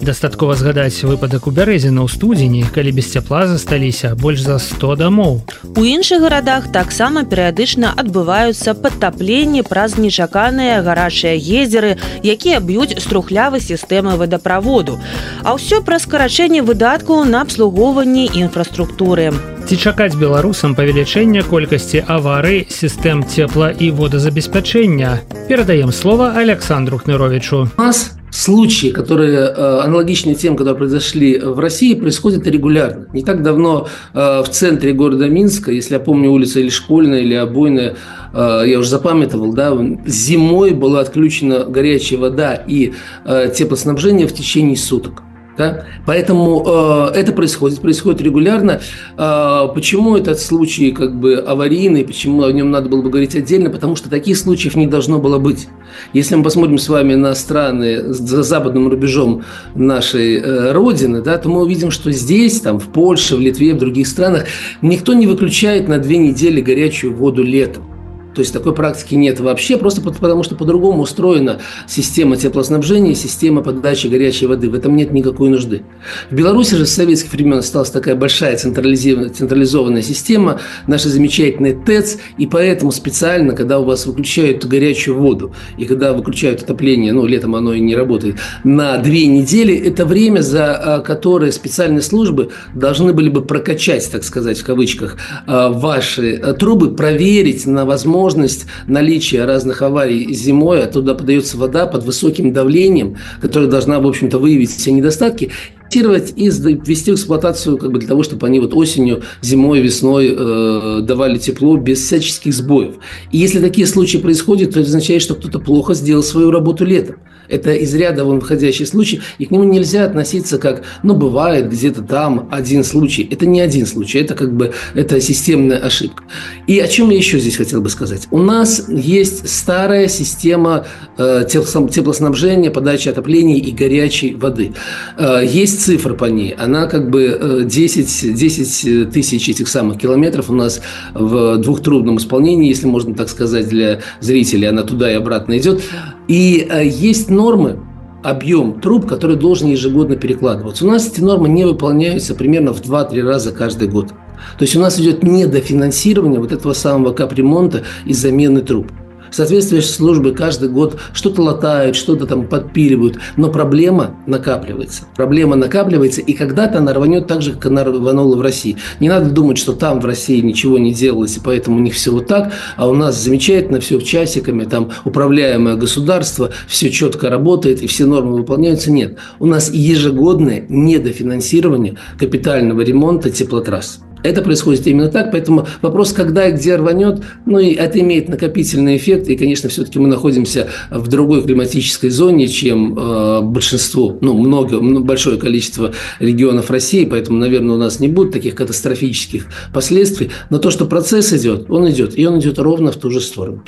Дастаткова згадаць выпадак у бярэзіна ў студзені, калі без цяпла засталіся больш за 100 дамоў. У іншых гарадах таксама перыядычна адбываюцца падтапленні праз нечаканыя гарачыя гезеры, якія б'юць струхлявы сістэмы вадаправоду. А ўсё пра скарачэнне выдаткаў на абслугоўванні інфраструктуры. Ці чакаць беларусам павелічэння колькасці аварый сістэм цепла і водазабеспячэння. Перадаем слова Александру Хныровичу. Нас случаи, которые э, аналогичны тем, которые произошли в России, происходят регулярно. Не так давно э, в центре города Минска, если я помню улица или Школьная, или Обойная, э, я уже запамятовал, да, зимой была отключена горячая вода и теплоснабжение в течение суток. Да? Поэтому э, это происходит, происходит регулярно. Э, почему этот случай как бы аварийный, почему о нем надо было бы говорить отдельно? Потому что таких случаев не должно было быть. Если мы посмотрим с вами на страны за западным рубежом нашей э, родины, да, то мы увидим, что здесь, там, в Польше, в Литве, в других странах никто не выключает на две недели горячую воду летом. То есть такой практики нет вообще, просто потому что по-другому устроена система теплоснабжения, система подачи горячей воды. В этом нет никакой нужды. В Беларуси же с советских времен осталась такая большая централизованная, централизованная система, наши замечательные ТЭЦ, и поэтому специально, когда у вас выключают горячую воду, и когда выключают отопление, ну, летом оно и не работает, на две недели, это время, за а, которое специальные службы должны были бы прокачать, так сказать, в кавычках, а, ваши а, трубы, проверить на возможность возможность наличия разных аварий зимой, оттуда подается вода под высоким давлением, которая должна, в общем-то, выявить все недостатки, и ввести в эксплуатацию как бы для того, чтобы они вот осенью, зимой, весной э, давали тепло без всяческих сбоев. И если такие случаи происходят, то это означает, что кто-то плохо сделал свою работу летом. Это из ряда вон выходящий случай, и к нему нельзя относиться как, ну, бывает где-то там один случай. Это не один случай, это как бы, это системная ошибка. И о чем я еще здесь хотел бы сказать. У нас есть старая система э, теплоснабжения, подачи отопления и горячей воды. Э, есть цифра по ней, она как бы 10, э, 10 тысяч этих самых километров у нас в двухтрубном исполнении, если можно так сказать для зрителей, она туда и обратно идет. И э, есть нормы, объем труб, который должен ежегодно перекладываться. У нас эти нормы не выполняются примерно в 2-3 раза каждый год. То есть у нас идет недофинансирование вот этого самого капремонта и замены труб соответствующие службы каждый год что-то латают, что-то там подпиливают, но проблема накапливается. Проблема накапливается, и когда-то она рванет так же, как она рванула в России. Не надо думать, что там в России ничего не делалось, и поэтому у них все вот так, а у нас замечательно все часиками, там управляемое государство, все четко работает, и все нормы выполняются. Нет, у нас ежегодное недофинансирование капитального ремонта теплотрасс. Это происходит именно так, поэтому вопрос, когда и где рванет, ну и это имеет накопительный эффект, и, конечно, все-таки мы находимся в другой климатической зоне, чем э, большинство, ну, много, большое количество регионов России, поэтому, наверное, у нас не будет таких катастрофических последствий, но то, что процесс идет, он идет, и он идет ровно в ту же сторону.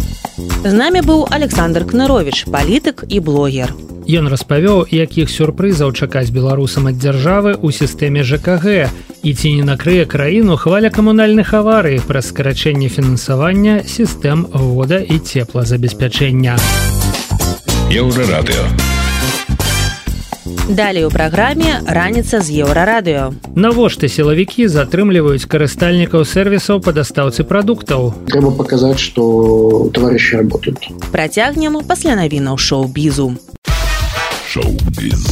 З нами быў Александр Кнырович, палітык і блогер. Ён распавёў, якіх сюрпрызаў чакаць беларусам ад дзяржавы ў сістэме ЖКГ і ці не накрые краіну хваля камунальных аварый праз скарачэнне фінансавання сістэм вода і цеплазабеспячэння. Еўрарадыё. Далей у праграме раніца з еўрарадыё. Навошта сілавікі затрымліваюць карыстальнікаў сервісаў па дастаўцы прадуктаў. Трэба паказаць, што таварышы работают. Працягнем пасля навінаў шоу-бізу. Шоу-біз.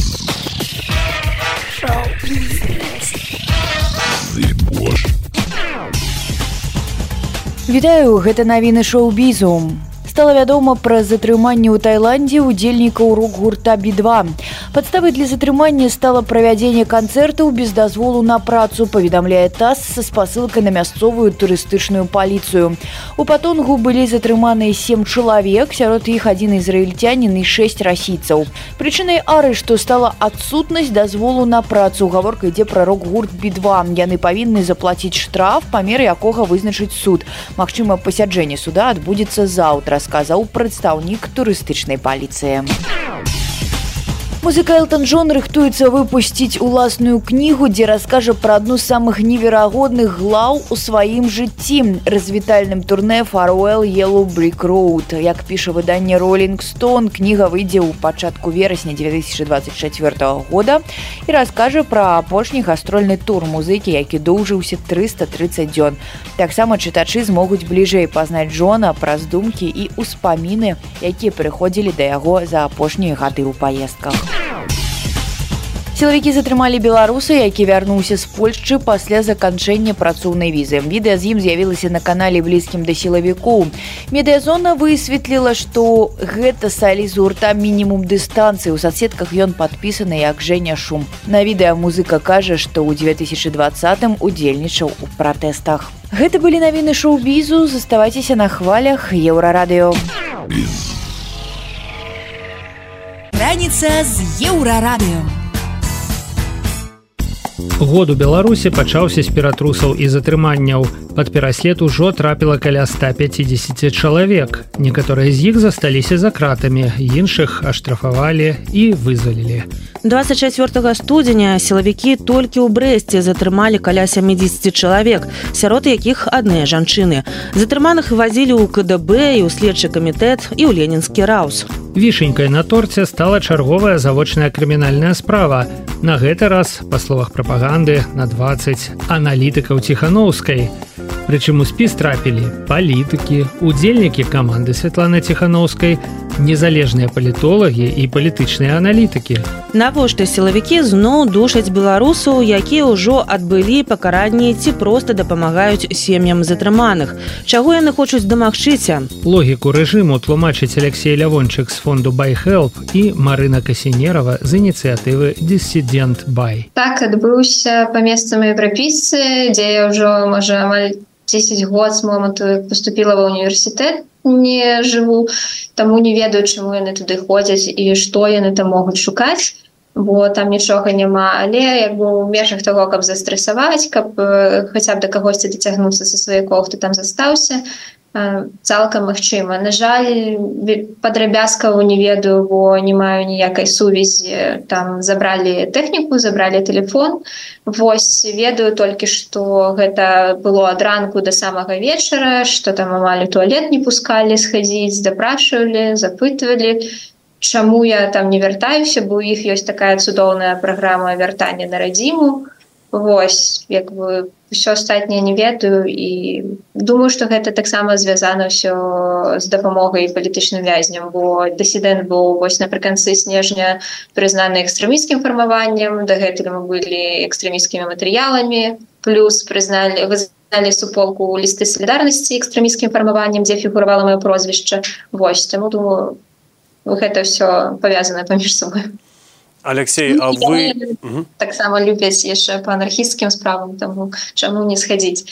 Вітаю гэта навіны шоу-бізу стала вядома пра затрыманне ў Тайландзе удзельнікаў рок-гурта B2. Падставай для затрымання стала правядзенне канцэртаў без дазволу на працу, паведамляе таз са спасылкай на мясцовую турыстычную паліцыю. У патонгу былі затрыманыя сем чалавек, сярод іх адзін ізраільцянін і шэсць расійцаў. Прычынай арышту стала адсутнасць дазволу на працу. Гаворка ідзе пра рок-гурт B2. Яны павінны заплаціць штраф, памер якога вызначыць суд. Магчыма, пасяджэнне суда адбудзецца заўтра сказаў прадстаўнік турыстычнай паліцыі. Музыка Элтон Джон рыхтуецца выпусціць уласную кнігу, дзе раскажа пра адну з самых неверагодных глаў у сваім жыцці развітальным турне Фаруэл Yellow Brick Road. Як піша выданне Rolling Stone, кніга выйдзе ў пачатку верасня 2024 года і раскажа пра апошні гастрольны тур музыкі, які доўжыўся 330 дзён. Таксама чытачы змогуць бліжэй пазнаць Джона праз думкі і ўспаміны, якія прыходзілі да яго за апошнія гады ў паездках. Сілавікі затрымалі беларуса, які вярнуўся з Польшчы пасля заканчэння працоўнай візы. Відэа з ім з'явілася на канале блізкім да сілавіку. Медыязона высветліла, што гэта салі з гурта мінімум дыстанцыі. У соцсетках ён падпісаны як Жэня шум. На відэа музыка кажа, што ў 2020 удзельнічаў у пратэстах. Гэта былі навіны шоу-бізу, заставайцеся на хвалях еўрарадыё. Раніца з еўрарадыё. Год у Беларусі пачаўся з ператрусаў і затрыманняў. Пад пераслед ужо трапіла каля 150 чалавек. Некаторыя з іх засталіся за кратамі, іншых аштрафавалі і вызвалілі. 24 студзеня сілавікі толькі ў брэсце затрымалі каля 70 чалавек, сярод якіх адныя жанчыны. Затрыманых вазілі ў КДБ і ў следчы камітэт і ў ленінскі раус. Вішенькай на торце стала чарговая завочная крымінальная справа. На гэты раз, па словах прапаганды, на 20 аналітыкаў ціханаўскай. Прычым у спіс трапілі палітыкі, удзельнікі каманды Святланы Ціханаўскай, незалежныя палітолагі і палітычныя аналітыкі. Навошта сілавікі зноў душаць беларусаў, якія ўжо адбылі пакаранні ці проста дапамагаюць сем'ям затрыманых. Чаго яны хочуць дамагчыся? Логіку рэжыму тлумачыць Алексей Лявончык з фонду байхелп і Марына Касінерова з ініцыятывы дысідент бай. Так адбыўся па месцам еўрапейцы, дзе я ўжо можа амаль 10 год з моманту поступила ва універсітэт не жыву таму не ведаю чаму яны туды ходзяць і што яны там могуць шукаць бо там нічога няма але як бы у межах того каб застрэсаваць каб хаця б да кагосьці дацягнуцца са сваякоў хто там застаўся цалкам магчыма. На жаль падрабязкаву не ведаю бо не маю ніякай сувязі. Там забралі тэхніку забралі телефон Вось ведаю толькі што гэта было ад ранку до самага вечара что там амаль туалет не пускалі схадзіць дапрашвалі запытвалі чаму я там не вяртаюся бо у іх ёсць такая цудоўная праграма вяртання на радзіму. Вось як бы все астатняе не ведаю і думаю что гэта таксама звязана ўсё з дапамогай палітычным вязням бо дысідэнт быў вось напрыканцы снежня прызнаны экстрэміскім фармаваннем дагэтуль мы былі экстрэміскімі матэрыяламі плюс прызналі вы суполку лісты солідарнасці экстрэміскім фармаваннем дзе фігуравала маё прозвішча. Вось таму думаю гэта все павязана паміж собой Алексей а вы таксама любяць яшчэ по анархісцкім справам таму чаму не схадзіць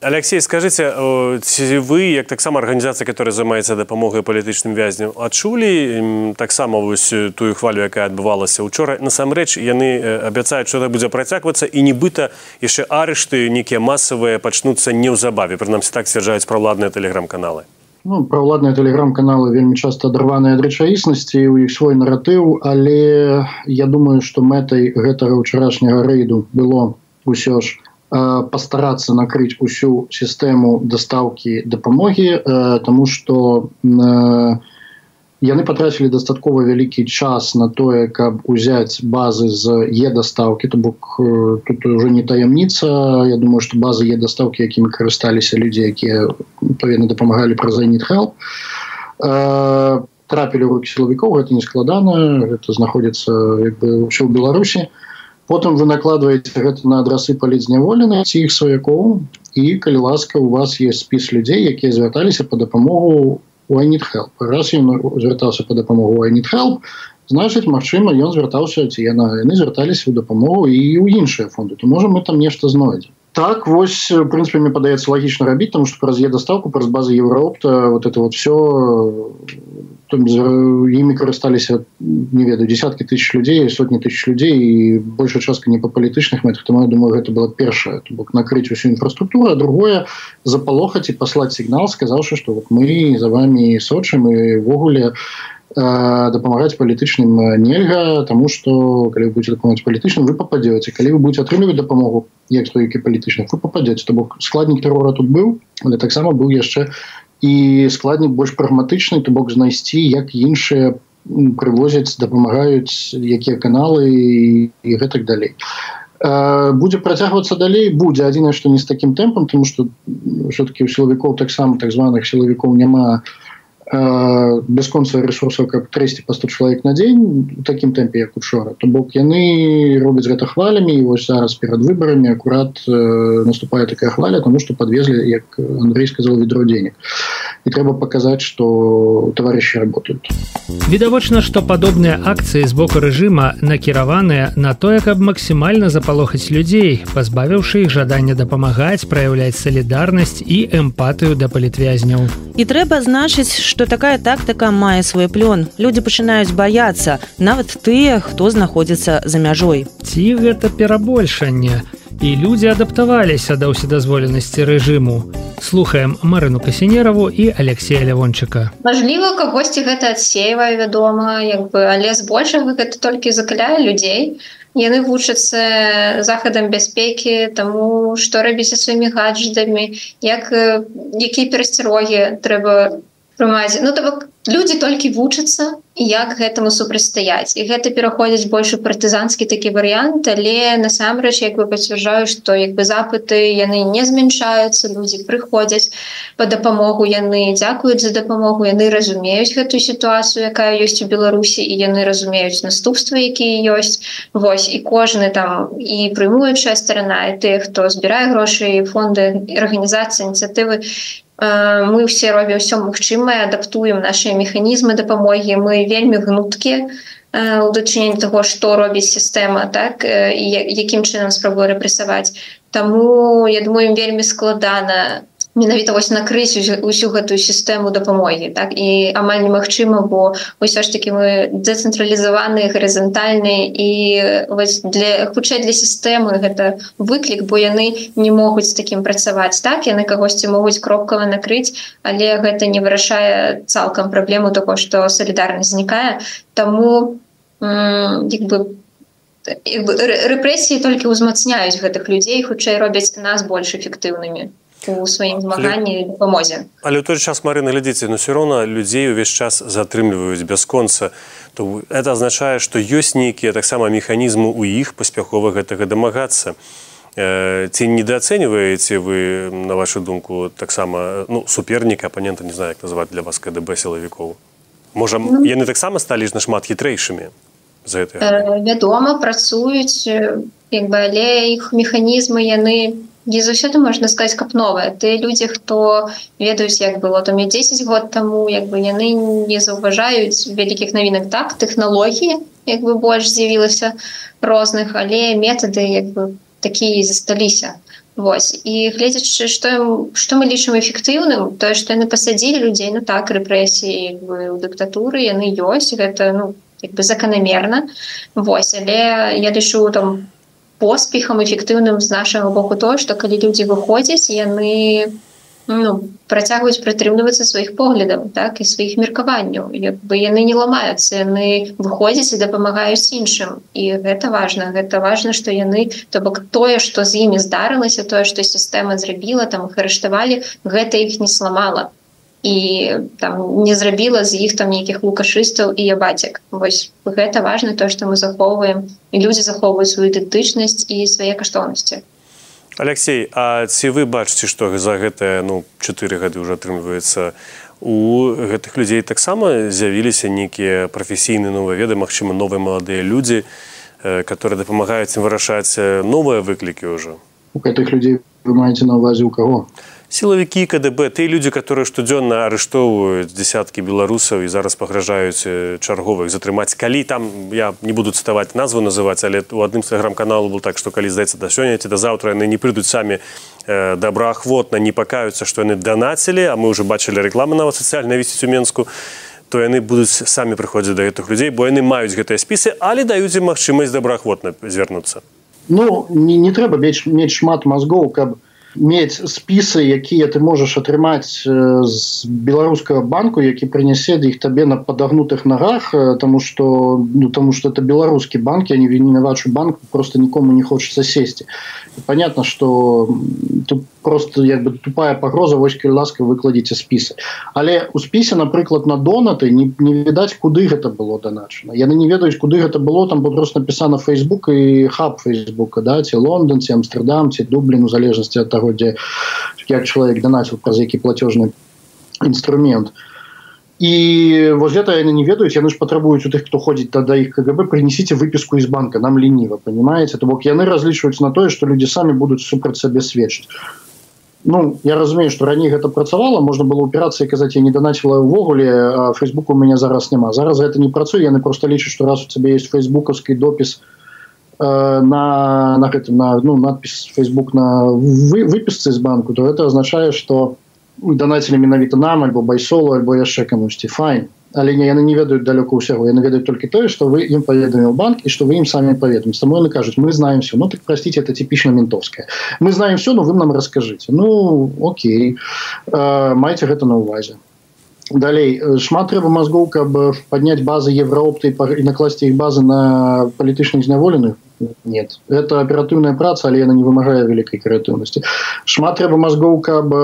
Алексей скажите ці вы як таксама арганізацыя которая займаецца дапамогай палітычным вязням адчулі таксама вось тую хвалю якая адбывалася учора насамрэч яны абяцаюць что будзе працягвацца і нібыта яшчэ арышты нейкія масавыя пачнуцца неўзабаве прынамсі так сцвярджаюць праладныя тэлеграм-каналы ну, праўладныя тэлеграм-каналы вельмі часта адрваныя ад рэчаіснасці у іх свой наратыў але я думаю что мэтай гэтага ўчарашняга рэйду было ўсё ж пастарацца накрыць усю сістэму дастаўкі дапамогі тому что на яны патрацілі дастаткова вялікі час на тое каб узяць базы з е дастаўкі то бок тут уже не таямніца. Я думаю что базы е дастаўкі якімі карысталіся людзі якія павінны дапамагалі пра зайніт хел трапілі руки сілавікоў гэта не складана гэта знаходзіцца ўсё ў беларусі. Потым вы накладваеце гэта на адрасы палізняволеных ці іх сваякоў і калі ласка у вас есть спіс людзей якія звярталіся по дапамогу у I need help? Раз ён звяртаўся по дапамогу I need help? значыць Мачыма ён звяртаўся ці яна яны звярталіся ў дапамогу і ў іншыя фонды то можа мы там нешта знойдзем. Так вось в принципе мне падаецца лагічна рабіць тому что праз е доставку праз базы еўропта вот это вот все імі карысталіся не ведаю десяткі тысяч людзей сотні тысяч людзей і большая частка не па палітычных мэтах тому я думаю гэта была першая бок накрыць усю інфраструктуру другое запалохаць і паслаць сігнал сказаўшы что вот мы за вами сочым івогуле дапамагаць палітычным нельга тому что калі вы будете дапамагаць палітычным вы попадете. Калі вы будете атрымліваць дапамогу як стойкі палітычных вы попадете. То бок складнік тэрора тут быў але таксама быў яшчэ і складнік больш прагматычны то бок знайсці як іншыя прывозяць дапамагаюць якія каналы і, і гэтак далей. Будзе працягвацца далей? Будзе. Адзінае што не з такім тэмпам тому что все-таки у сілавікоў таксама так званых сілавікоў няма. Э, бясконца ресурсаў каб трэсці па 100 чалавек на дзень у такім тэмпе як учора то бок яны робяць гэта хвалямі і вось зараз перад выбарамі акурат э, наступае такая хваля тому что подвезли як Андрей сказал ведро денег. І трэба паказаць что товарищи работают. Відавочна что падобныя акцыі з боку рэжыма накіраваныя на тое каб максімальна запалохаць людзей пазбавіўшы іх жадання дапамагаць праяўляць салідарнасць і эмпатыю да палітвязняў. І трэба значыць что што такая тактыка мае свой плён. Людзі пачынаюць баяцца, нават тыя, хто знаходзіцца за мяжой. Ці гэта перабольшанне. І людзі адаптаваліся да ўседазволенасці рэжыму. Слухаем Марыну Касінераву і Алексея Лявончыка. Мажліва, кагосьці гэта адсейвае, вядома, як бы, але збольшага гэта толькі закаляе людзей. Яны вучацца захадам бяспекі, таму што рабіць са сваімі гадждамі, як, якія перасцярогі трэба прымаць ну то бок люди толькі вучацца як гэтаму супрацьстаяць. І гэта пераходзіць больш партызанскі такі варыянт але насамрэч як бы пацвярджаю што як бы запыты яны не змяншаюцца людзі прыходзяць по дапамогу яны дзякуюць за дапамогу яны разумеюць гэтую сітуацыю якая ёсць у беларусі і яны разумеюць наступствы якія ёсць. Вось і кожны там і прымуючая старана і тых хто збірае грошы фонды арганізацыі ініцыятывы мы все робім все магчымае адаптуем наши механізмы дапамогі мы вельмі гнуткія у дачыненні того што робіць сістэма так і якім чынам спрабую рэпрэсаваць Таму я думаю вельмі складана менавіта вось накрыць усю гэтую сістэму дапамогі так? І амаль немагчыма бо ўсё ж таки мы дэцэнтралізаваны гарызантальны і вось для хутчэй для сістэмы гэта выклік бо яны не могуць таким працаваць так? Яны кагосьці могуць кропкава накрыць але гэта не вырашае цалкам праблему того што салідарнасць знікае. Таму як бы рэпрэсіі толькі ўзмацняюць гэтых людзей хутчэй робяць нас больш эфектыўнымі у сваім змаганні дапамозе але ў той час марына глядзіце но все роўна людзей увесь час затрымліваюць бясконца то это азначае што ёсць нейкія таксама механізмы у іх паспяхова гэтага дамагацца ці недооцэньваеце вы на вашу думку таксама ну суперніка апанента не знаю як называть для вас кДб сілавікоў можа ну, яны таксама сталі ж нашмат хітрэйшымі за это? Вядома працуюць як бы але іх механізмы яны не заўсёды можна сказать каб новая ты людзі хто ведаюць як было там 10 год таму як бы яны не заўважаюць вялікіх навінак так тэхналогіі як бы больш з'явілася розных але метады як бы такія засталіся Вось і гледзячы што што мы лічым эфектыўным тое што яны пасадзілі людзей ну так рэпрэсіі у дыктатуры яны ёсць гэта ну бы заканамерна Вось але я лічу там по поспехам эфектыўным з нашага боку то што калі людзі выходзяць яны ну, працягваюць прытрымлівацца сваіх поглядаў так і сваіх меркаванняў бы яны не ламаюцца яны выходзяць і дапамагаюць іншым і гэта важна гэта важна што яны то бок тое што з імі здарылася тое што сістэма зрабіла там их арыштавалі гэта іх не сламала і там не зрабіла з іх там нейкіх лукашыстаў і ябацек вось гэта важна то што мы захоўваем і людзі захоўваюць сваю ідэнтычнасць і свае каштоўнасці. Алексей А ці вы бачыце што за гэтыя ну чатыры гады ўжо атрымліваецца у гэтых людзей таксама з'явіліся нейкія прафесійныя новыя веды Мачыма новыя маладыя людзі которые дапамагаюць ім вырашаць новыя выклікі ўжо? У гэтых людзей вы маеце на увазе у каго сілавікі КДБ ты людзі которые штодзённа арыштоўваюць десяткі беларусаў і зараз пагражаюць чарговых затрымаць. Калі там я не буду цытаваць назву называць але у адным тэлеграм-каналу был так што калі здаецца да сёння ці да заўтра яны не прыйдуць самі э, добраахвотна не пакаюцца што яны данацілі а мы уже бачылі рэкламы нават сацыяльна вісіць у менску то яны будуць самі прыходзіць да гэтых людзей бо яны маюць гэтыя спісы але даюць ім магчымасць добраахвотна звярнуцца Ну не, не трэба мець, шмат мазгоў, каб мець спісы, якія ты можаш атрымаць з беларускага банку, які прынясе іх табе на падагнутых нагах, тому что ну, тому что это беларускі банк, я не вінавачу банк просто нікому не хочется сесці. понятно, что тут просто як бы тупая пагроза войскі ласка выкладзіце спісы але у спісе напрыклад на донаты не, не відаць куды гэта было даначана. Яны не ведаюць куды гэта было там просто написано Facebook і хаб фейсбука да ці лондон ці амстердам ці дублін у залежнасці от того дзе як чалавек данаціў праз які платежны інструмент. І вот гэта яны не ведаюць яны ж патрабуюць у тых хто ходзіць тада іх КГБ прынесіце выпіску из банка. Нам лініва понимаете то бок яны разлічваюць на тое что люди самі будуць супраць сабе сведчыць Ну я разумею что раней гэта працавала можна было упірацца і казаць я не данаціла ўвогуле фейсбук у меня зараз няма зараз гэта не працуе яны просто лічаць что раз у цябе есть фейсбукаўскі допіс э, на на гэтым на ну надпись фейсбук на вы, выпісцы з банку то это означае что данацілі менавіта нам альбо байсолу альбо яшчэ камусьці файн але не яны не ведаюць далёка ўсяго яны ведаюць толькі тое что вы ім паведаміў банк і что вы ім самі паведам таму яны кажуць мы знаем все ну так простите это типічна ментовская мы знаем все но вы нам расскажыце ну Окей. Э, майце гэта на увазе далей. Шмат трэба мазгоў каб падняць базы евроопты і накласці іх базы на палітычных зняволеных? Нет. Это аператыўная праца але яна не вымагае вялікай крэатыўнасці шмат трэба мазгоў каб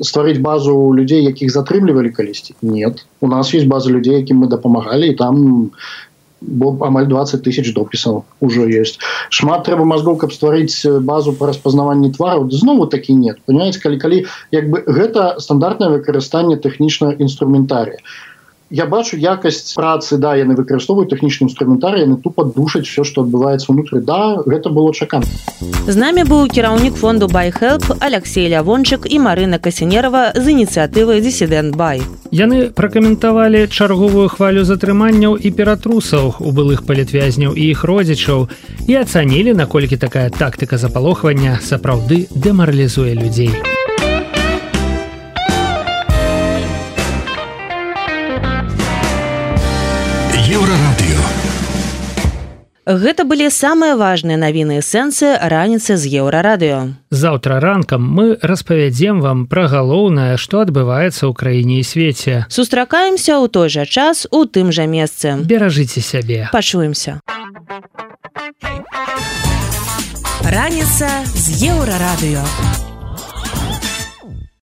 стварыць базу людзей якіх затрымлівалі калісьці нет у нас есть база людзей якім мы дапамагалі і там бо амаль 20 тысяч допісаў ужо есть шмат трэба мазгоў каб стварыць базу по распазнаванні твараў знову такі нет понимаете калі калі як бы гэта стандартнае выкарыстанне тэхнічна інструментарія я бачу якасць працы да яны выкарыстоўваюць тэхнічны інструментарый яны тупо душаць все что адбываецца унутры да гэта было чакан з намі быў кіраўнік фонду байхелп Алексей лявончык і Марына касінерова з ініцыятывы дысідэнт бай яны пракаментавалі чарговую хвалю затрыманняў і ператрусаў у былых палітвязняў і іх родзічаў і ацанілі наколькі такая тактыка запалохвання сапраўды дэмаралізуе людзей. у Гэта былі самыя важныя навіны сэнсы раніцы з еўрарадыё. Заўтра ранкам мы распавядзем вам пра галоўнае, што адбываецца ў краіне і свеце. Сустракаемся ў той жа час у тым жа месцы. Беражыце сябе. Пачуемся. Раніца з еўрарадыё.